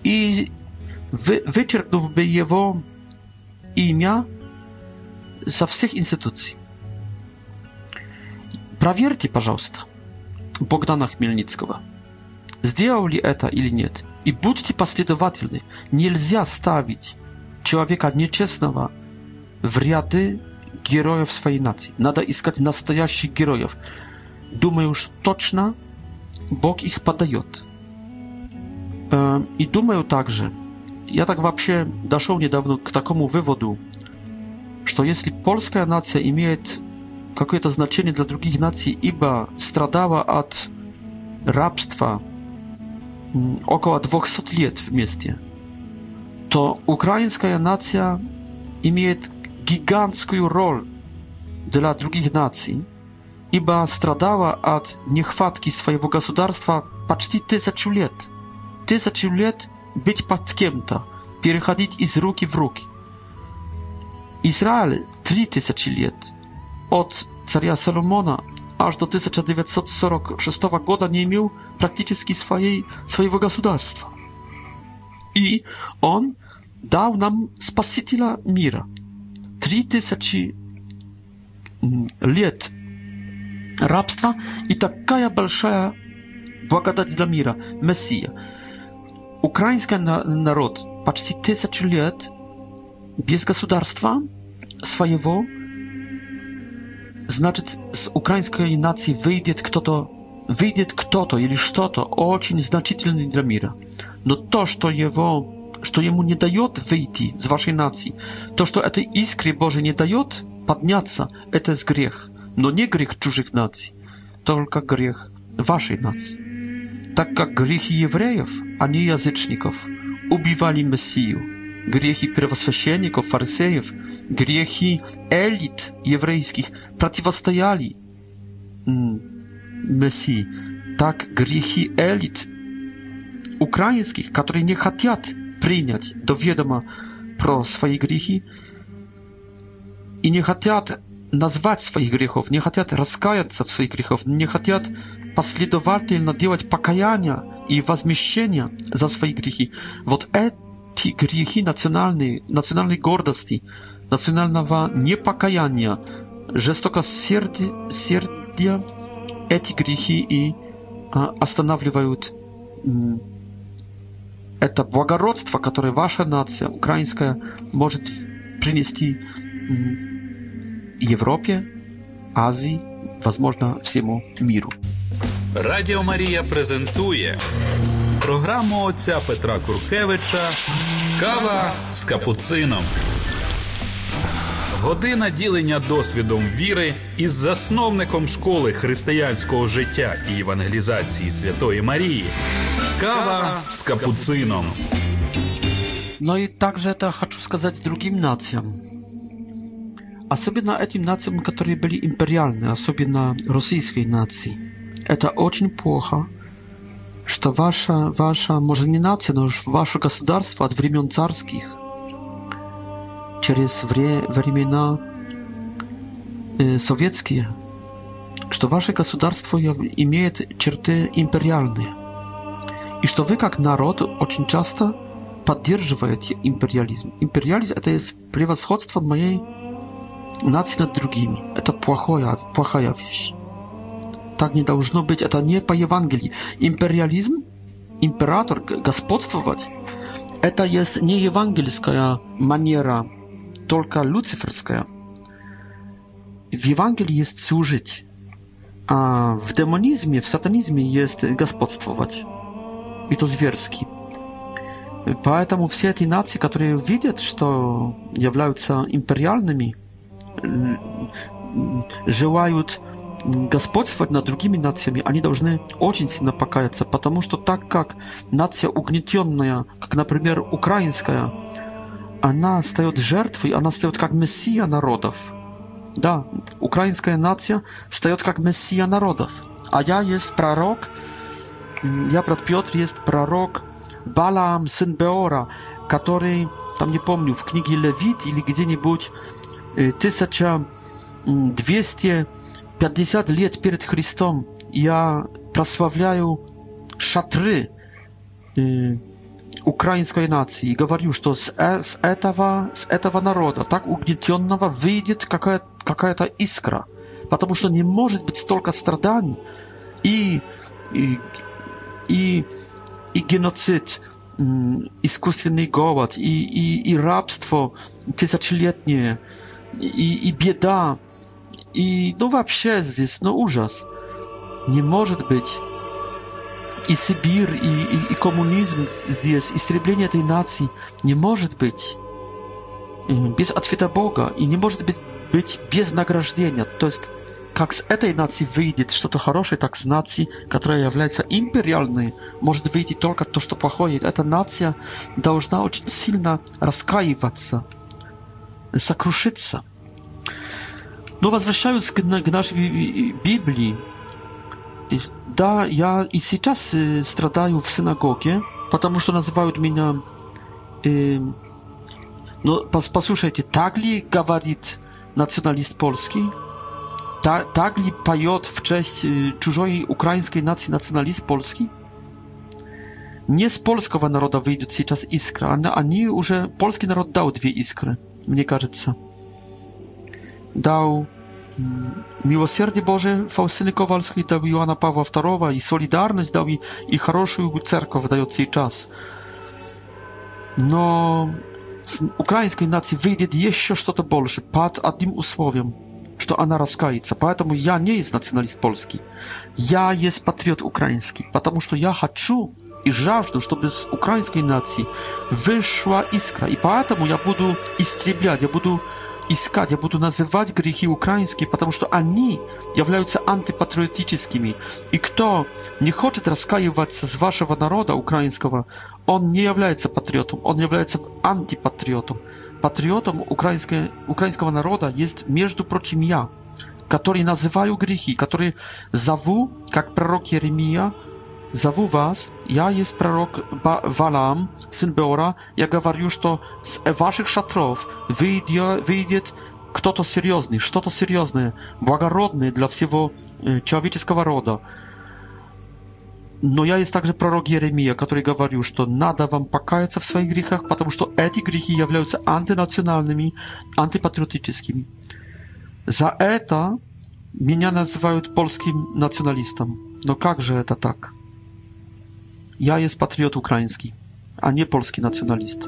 И вычеркнув бы его имя, со всех институций. Проверьте, пожалуйста, Богдана Хмельницкого. Сделал ли это или нет. И будьте последовательны. Нельзя ставить человека нечестного в ряды героев своей нации. Надо искать настоящих героев. Думаю, что точно Бог их подает. И думаю также, я так вообще дошел недавно к такому выводу, что если польская нация имеет какое-то значение для других наций, ибо страдала от рабства около 200 лет вместе, то украинская нация имеет гигантскую роль для других наций, ибо страдала от нехватки своего государства почти тысячу лет. Тысячу лет быть под кем-то, переходить из руки в руки – Izrael 3000 лет. От царя Соломона аж до 1946 года не имел практически своей, своего государства. И он дал нам Спасителя мира. 3000 лет рабства и такая большая благодать для мира, Мессия. Украинский народ почти тысячу лет без государства своего, значит, с украинской нации выйдет кто-то, выйдет кто-то или что-то очень значительное для мира. Но то, что его, что ему не дает выйти с вашей нации, то, что этой искре Божьей не дает подняться, это грех. Но не грех чужих наций, только грех вашей нации. Так как грехи евреев, а не язычников, убивали Мессию – грехи первосвященников, фарисеев, грехи элит еврейских противостояли Мессии. Так грехи элит украинских, которые не хотят принять до ведома про свои грехи и не хотят назвать своих грехов, не хотят раскаяться в своих грехах, не хотят последовательно делать покаяние и возмещение за свои грехи. Вот это грехи, грехи национальной, национальной гордости, национального непокаяния, жестокосердия, эти грехи и а, останавливают это благородство, которое ваша нация, украинская, может принести Европе, Азии, возможно, всему миру. Радио Мария презентует. Програму отця Петра Куркевича Кава з капуцином. Година ділення досвідом віри із засновником школи християнського життя і евангелізації Святої Марії. Кава з капуцином. No ну и также это хочу сказати другим націям. Особенно этим націям, які були імперіальні, особенно российской нації. Это очень плохо, что ваша, ваша, может не нация, но уж ваше государство от времен царских через вре, времена э, советские, что ваше государство имеет черты империальные, и что вы как народ очень часто поддерживаете империализм. Империализм это есть превосходство моей нации над другими. Это плохая, плохая вещь. Так не должно быть, это не по Евангелии. Империализм, император, господствовать, это есть не евангельская манера, только люциферская. В Евангелии есть служить, а в демонизме, в сатанизме есть господствовать. И то зверски. Поэтому все эти нации, которые видят, что являются империальными, желают господствовать над другими нациями, они должны очень сильно покаяться, потому что так как нация угнетенная, как, например, украинская, она стает жертвой, она стает как мессия народов. Да, украинская нация стает как мессия народов. А я есть пророк, я, брат Петр, есть пророк Балаам, сын Беора, который, там не помню, в книге Левит или где-нибудь 1200 э, 50 лет перед Христом я прославляю шатры э, украинской нации и говорю, что с, с, этого, с этого народа, так угнетенного, выйдет какая, какая-то искра. Потому что не может быть столько страданий и, и, и, и геноцид, э, искусственный голод, и, и, и рабство тысячелетнее, и, и беда i nowa przez jest no ужас. Не может быть. И Сибирь, и, и, и коммунизм здесь, истребление этой нации не может быть без ответа Бога и не может быть, быть без награждения. То есть, как с этой нации выйдет что-то хорошее, так с нации, которая является империальной, может выйти только то, что плохое. Эта нация должна очень сильно раскаиваться, сокрушиться. Но возвращаются к, к нашей Библии. Да, я и сейчас э, страдаю в синагоге, потому что называют меня... Э, но пос, послушайте, так ли говорит националист польский? Ta, tak li pajot w cześć czużej ukraińskiej nacji nacjonalist Polski? Nie z polskiego narodu wyjdzie teraz iskra, a nie już polski naród dał dwie iskry, mnie кажется dał Miłosierdzie Boże Faustyny Kowalskiej dał Joana Pawła II i Solidarność dał i, i хорошую cerkow dający jej czas. Но с украинской нации выйдет еще что-то больше, под одним условием, что она раскается. Поэтому я не есть националист польский. Я есть патриот украинский, потому что я хочу и жажду, чтобы с украинской нации вышла искра. И поэтому я буду истреблять, я буду э, искать, я буду называть грехи украинские, потому что они являются антипатриотическими. И кто не хочет раскаиваться с вашего народа украинского, он не является патриотом, он является антипатриотом. Патриотом украинской, украинского народа есть, между прочим, я, который называю грехи, который зову, как пророк Еремия, Zowuwas, ja jest prorok ba Walaam, syn Beora, ja говорю, что с ваших шатров выйдет, выйдет кто-то серьезный, что-то серьезное, благородное для всего человеческого рода. Но я есть также пророк Еремия, который говорил, что надо вам покаяться в своих грехах, потому что эти грехи являются антинациональными, антипатриотическими. За это меня называют польским националистом. Но как же это так? Я есть патриот украинский, а не польский националист.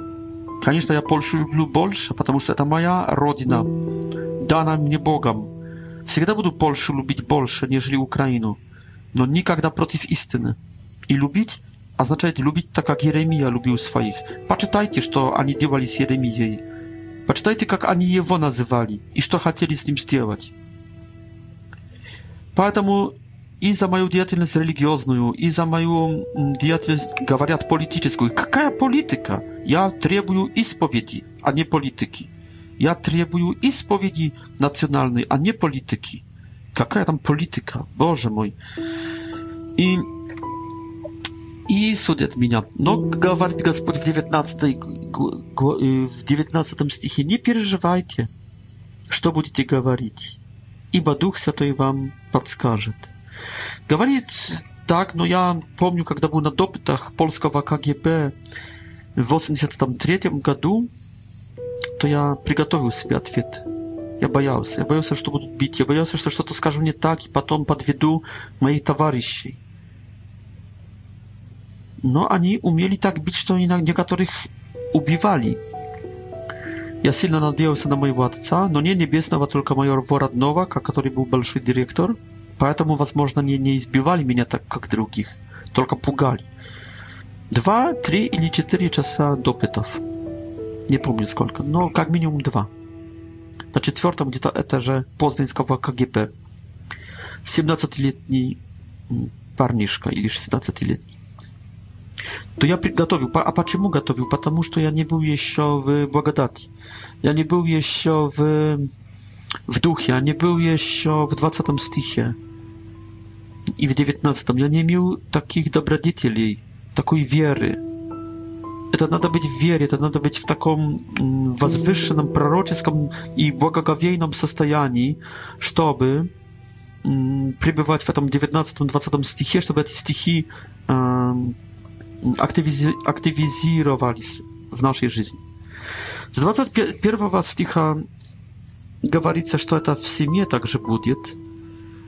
Конечно, я Польшу люблю больше, потому что это моя родина, дана мне Богом. Всегда буду Польшу любить больше, нежели Украину, но никогда против истины. И любить означает любить так, как Еремия любил своих. Почитайте, что они делали с Еремией. Почитайте, как они его называли и что хотели с ним сделать. Поэтому и за мою деятельность религиозную, и за мою деятельность, говорят, политическую. Какая политика? Я требую исповеди, а не политики. Я требую исповеди национальной, а не политики. Какая там политика? Боже мой. И, и судят меня. Но, говорит Господь в 19, э, в 19 стихе, не переживайте, что будете говорить, ибо Дух Святой вам подскажет. Говорит так, но я помню, когда был на допытах польского КГБ в 83 году, то я приготовил себе ответ. Я боялся. Я боялся, что будут бить. Я боялся, что что-то скажу не так, и потом подведу моих товарищей. Но они умели так бить, что некоторых убивали. Я сильно надеялся на моего отца, но не небесного, только майор Вороднова, который был большой директор – Поэтому, возможно, не, не избивали меня так, как других, только пугали. Два, три или четыре часа допытов. Не помню сколько, но как минимум два. На четвертом где-то этаже Познанского КГБ. 17-летний парнишка или 16-летний. To ja gotowił. A почему gotowił? Потому что я не был еще в благодати. Я не был еще в, в духе. Я не был еще в 20 стихе. и в девятнадцатом я не имел таких добродетелей, такой веры. Это надо быть в вере, это надо быть в таком возвышенном, пророческом и благоговейном состоянии, чтобы пребывать в этом 19-20 стихе, чтобы эти стихи э, активизи активизировались в нашей жизни. С 21 стиха говорится, что это в семье также будет –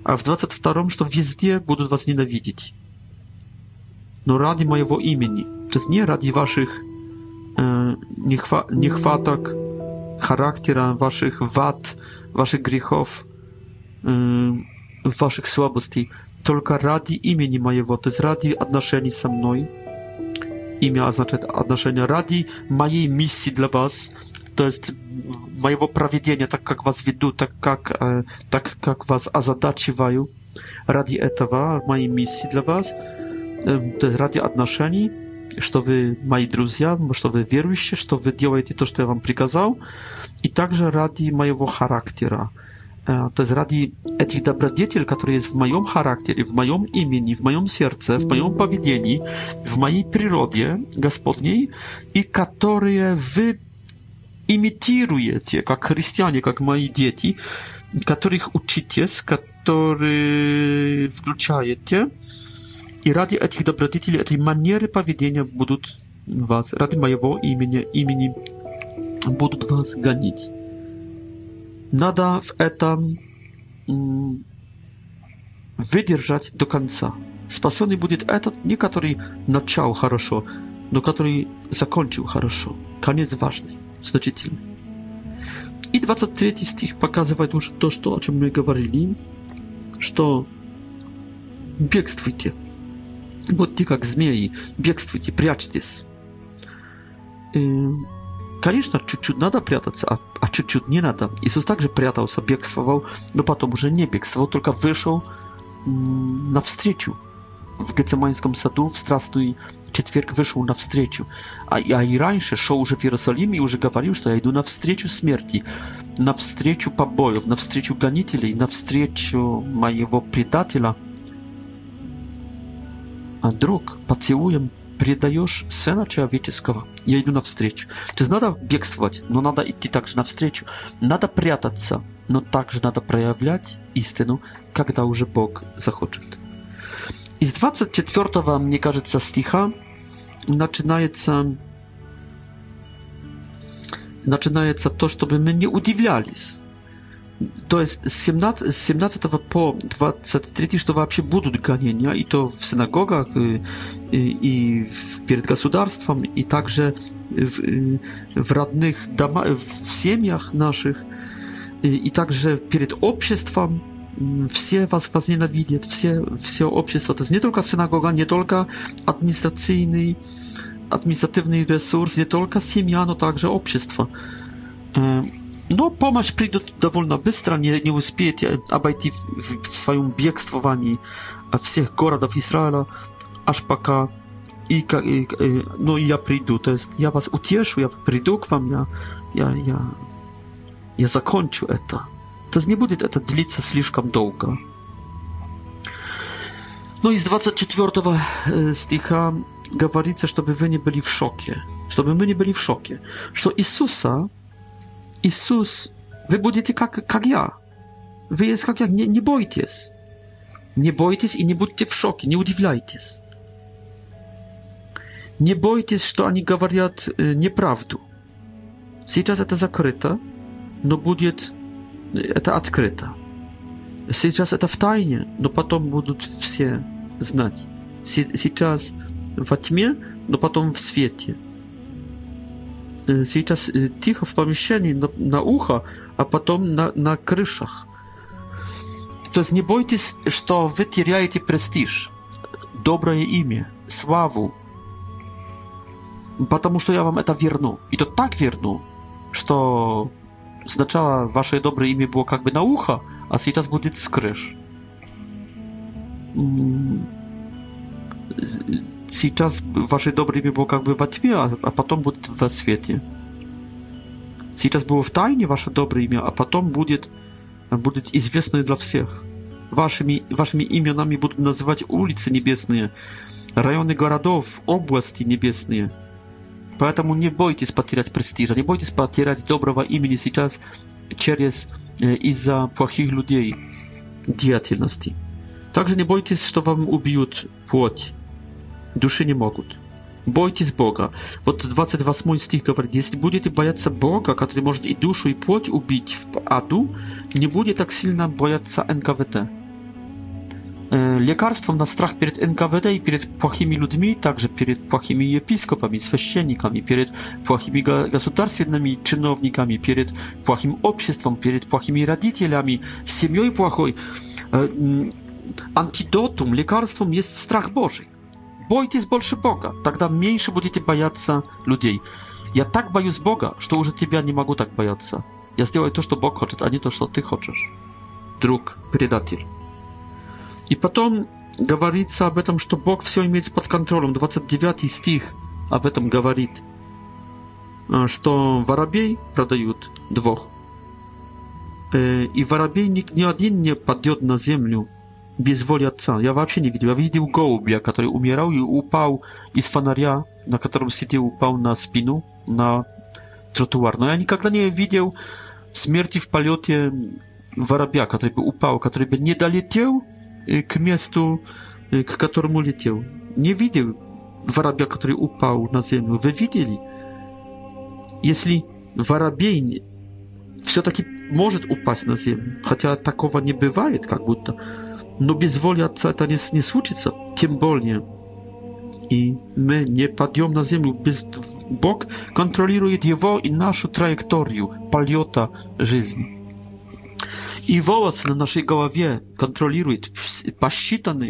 а в 22-м, что везде будут вас ненавидеть. Но ради моего имени, то есть не ради ваших э, нехва нехваток характера, ваших вад, ваших грехов, э, ваших слабостей, только ради имени моего, то есть ради отношений со мной. Имя означает отношения ради моей миссии для вас – то есть моего проведения, так как вас веду, так как, э, так как вас озадачиваю ради этого, моей миссии для вас, э, то есть ради отношений, что вы мои друзья, что вы верующие, что вы делаете то, что я вам приказал, и также ради моего характера. Э, то есть ради этих добродетелей, которые есть в моем характере, в моем имени, в моем сердце, в моем поведении, в моей природе Господней, и которые вы имитируете, как христиане, как мои дети, которых учите, которые включаете, и ради этих добродетелей, этой манеры поведения будут вас, ради моего имени, имени будут вас гонить. Надо в этом выдержать до конца. Спасенный будет этот, не который начал хорошо, но который закончил хорошо. Конец важный значительны. И 23 стих показывает уже то, что, о чем мы говорили, что бегствуйте. Будьте как змеи, бегствуйте, прячьтесь. И, э, конечно, чуть-чуть надо прятаться, а, а чуть-чуть не надо. Иисус также прятался, бегствовал, но потом уже не бегствовал, только вышел навстречу в Гецеманском саду в страстный четверг вышел навстречу, а, а и раньше шел уже в Иерусалим и уже говорил, что я иду навстречу смерти, навстречу побоев, навстречу гонителей, навстречу моего предателя. А друг, поцелуем предаешь сына человеческого. Я иду навстречу. То есть надо бегствовать, но надо идти также навстречу. Надо прятаться, но также надо проявлять истину, когда уже Бог захочет. Из 24, мне кажется, стиха начинается начинается то, чтобы мы не удивлялись. То есть с 17, с 17 по 23, что вообще будут гонения, и то в синагогах, и, и, и перед государством, и также в, в родных домах, в семьях наших, и, и также перед обществом все вас возненавидят, все, все общество. То есть не только синагога, не только административный, административный ресурс, не только семья, но также общество. No, e, no pomoc przyjdzie dowolna bystra, nie, nie uspieje obejść e, w, w swoim biegstwowaniu wszystkich городов Izraela, aż пока i, e, no i ja przyjdę, to jest, ja was ucieszę, ja przyjdę k wam, ja, ja, ja, ja zakończę to. то не будет это длиться слишком долго. Но ну, из 24 э, стиха говорится, чтобы вы не были в шоке, чтобы мы не были в шоке, что Иисуса, Иисус, вы будете как, как я, вы есть как я, не, не бойтесь, не бойтесь и не будьте в шоке, не удивляйтесь. Не бойтесь, что они говорят э, неправду. Сейчас это закрыто, но будет это открыто. Сейчас это в тайне, но потом будут все знать. Сейчас во тьме, но потом в свете. Э, сейчас э, тихо в помещении на, на ухо, а потом на, на крышах. То есть не бойтесь, что вы теряете престиж, доброе имя, славу, потому что я вам это верну. И то так верну, что Znaczała, wasze dobre imię było jakby na ucha, a teraz będzie skrysz. Teraz wasze dobre imię było jakby w tmie, a potem będzie w świecie. Teraz było w tajnie wasze dobre imię, a potem będzie będzie известно dla wszystkich. Waszymi waszymi imionami będą nazywać ulice niebieskie, rajony городов, области niebieskie. Поэтому не бойтесь потерять престижа, не бойтесь потерять доброго имени сейчас через из-за плохих людей деятельности. Также не бойтесь, что вам убьют плоть. Души не могут. Бойтесь Бога. Вот 28 стих говорит, если будете бояться Бога, который может и душу, и плоть убить в аду, не будете так сильно бояться НКВТ. Лекарством на страх перед НКВД и перед плохими людьми, также перед плохими епископами, священниками, перед плохими государственными чиновниками, перед плохим обществом, перед плохими родителями, семьей плохой, антидотум, лекарством есть страх Божий. Бойтесь больше Бога, тогда меньше будете бояться людей. Я так боюсь Бога, что уже тебя не могу так бояться. Я сделаю то, что Бог хочет, а не то, что ты хочешь. Друг предатель. И потом говорится об этом, что Бог все имеет под контролем. 29 стих об этом говорит, а, что воробей продают двух. Э, и воробейник ни один не падет на землю без воли отца. Я вообще не видел. Я видел голубя, который умирал и упал из фонаря, на котором сидел, упал на спину, на тротуар. Но я никогда не видел смерти в полете воробья, который бы упал, который бы не долетел к месту, к которому летел. Не видел воробья, который упал на землю. Вы видели? Если воробей все-таки может упасть на землю, хотя такого не бывает как будто, но без воли Отца это не, не случится, тем более. И мы не падем на землю. Без... Бог контролирует его и нашу траекторию полета жизни i włosy na naszej głowie kontroluje, pasitane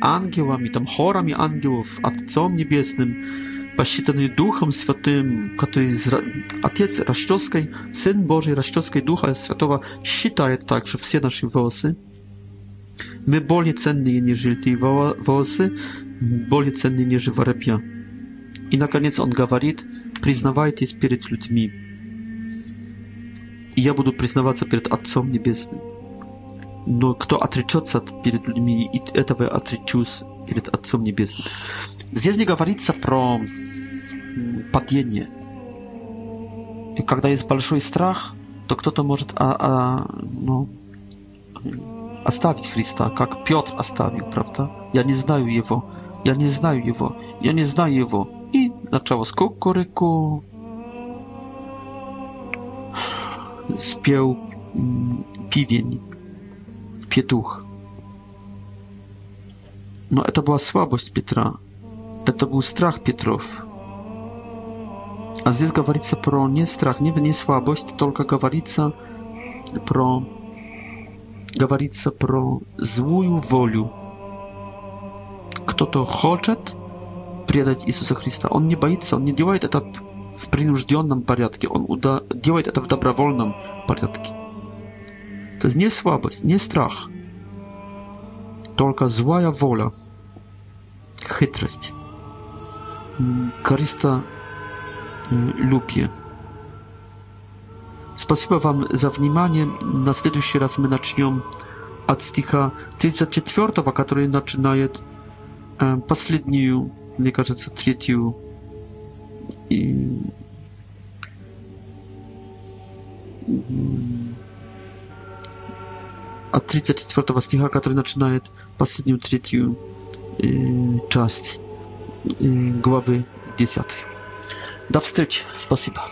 angielami, tam chorami angielów, Ojcem Niebiesnym, pasitane Duchem Świętym, który jest Ojciec Raszczowskiej, Syn Boży Raszczowskiej, Ducha Świętego, считает także wszystkie nasze włosy. My bardziej je niż te włosy, bardziej cennie niż warepia. I na koniec on mówi, przyznawajcie się przed ludźmi. и я буду признаваться перед Отцом Небесным. Но кто отречется перед людьми, и этого я отречусь перед Отцом Небесным. Здесь не говорится про падение. И когда есть большой страх, то кто-то может а, а, ну, оставить Христа, как Петр оставил, правда? Я не знаю его, я не знаю его, я не знаю его. И начало скокорику. spiał piwień, mm, pietuch. No, to była słabość Piotra. E, to był strach Piotrów. A z jest gawarica pro nie strach, nie, nie słabość, tylko gawarica pro. gawarica pro złuju wolu. Kto to choczet przydać Jezusa Chrysta. On nie baje się, on nie działa, to в принужденном порядке, он уда... делает это в добровольном порядке. То есть не слабость, не страх, только злая воля, хитрость, користолюбие. Спасибо вам за внимание. На следующий раз мы начнем от стиха 34, который начинает последнюю, мне кажется, третью i... от 34 стиха, который начинает последнюю третью э, часть э, главы 10. До встречи. Спасибо.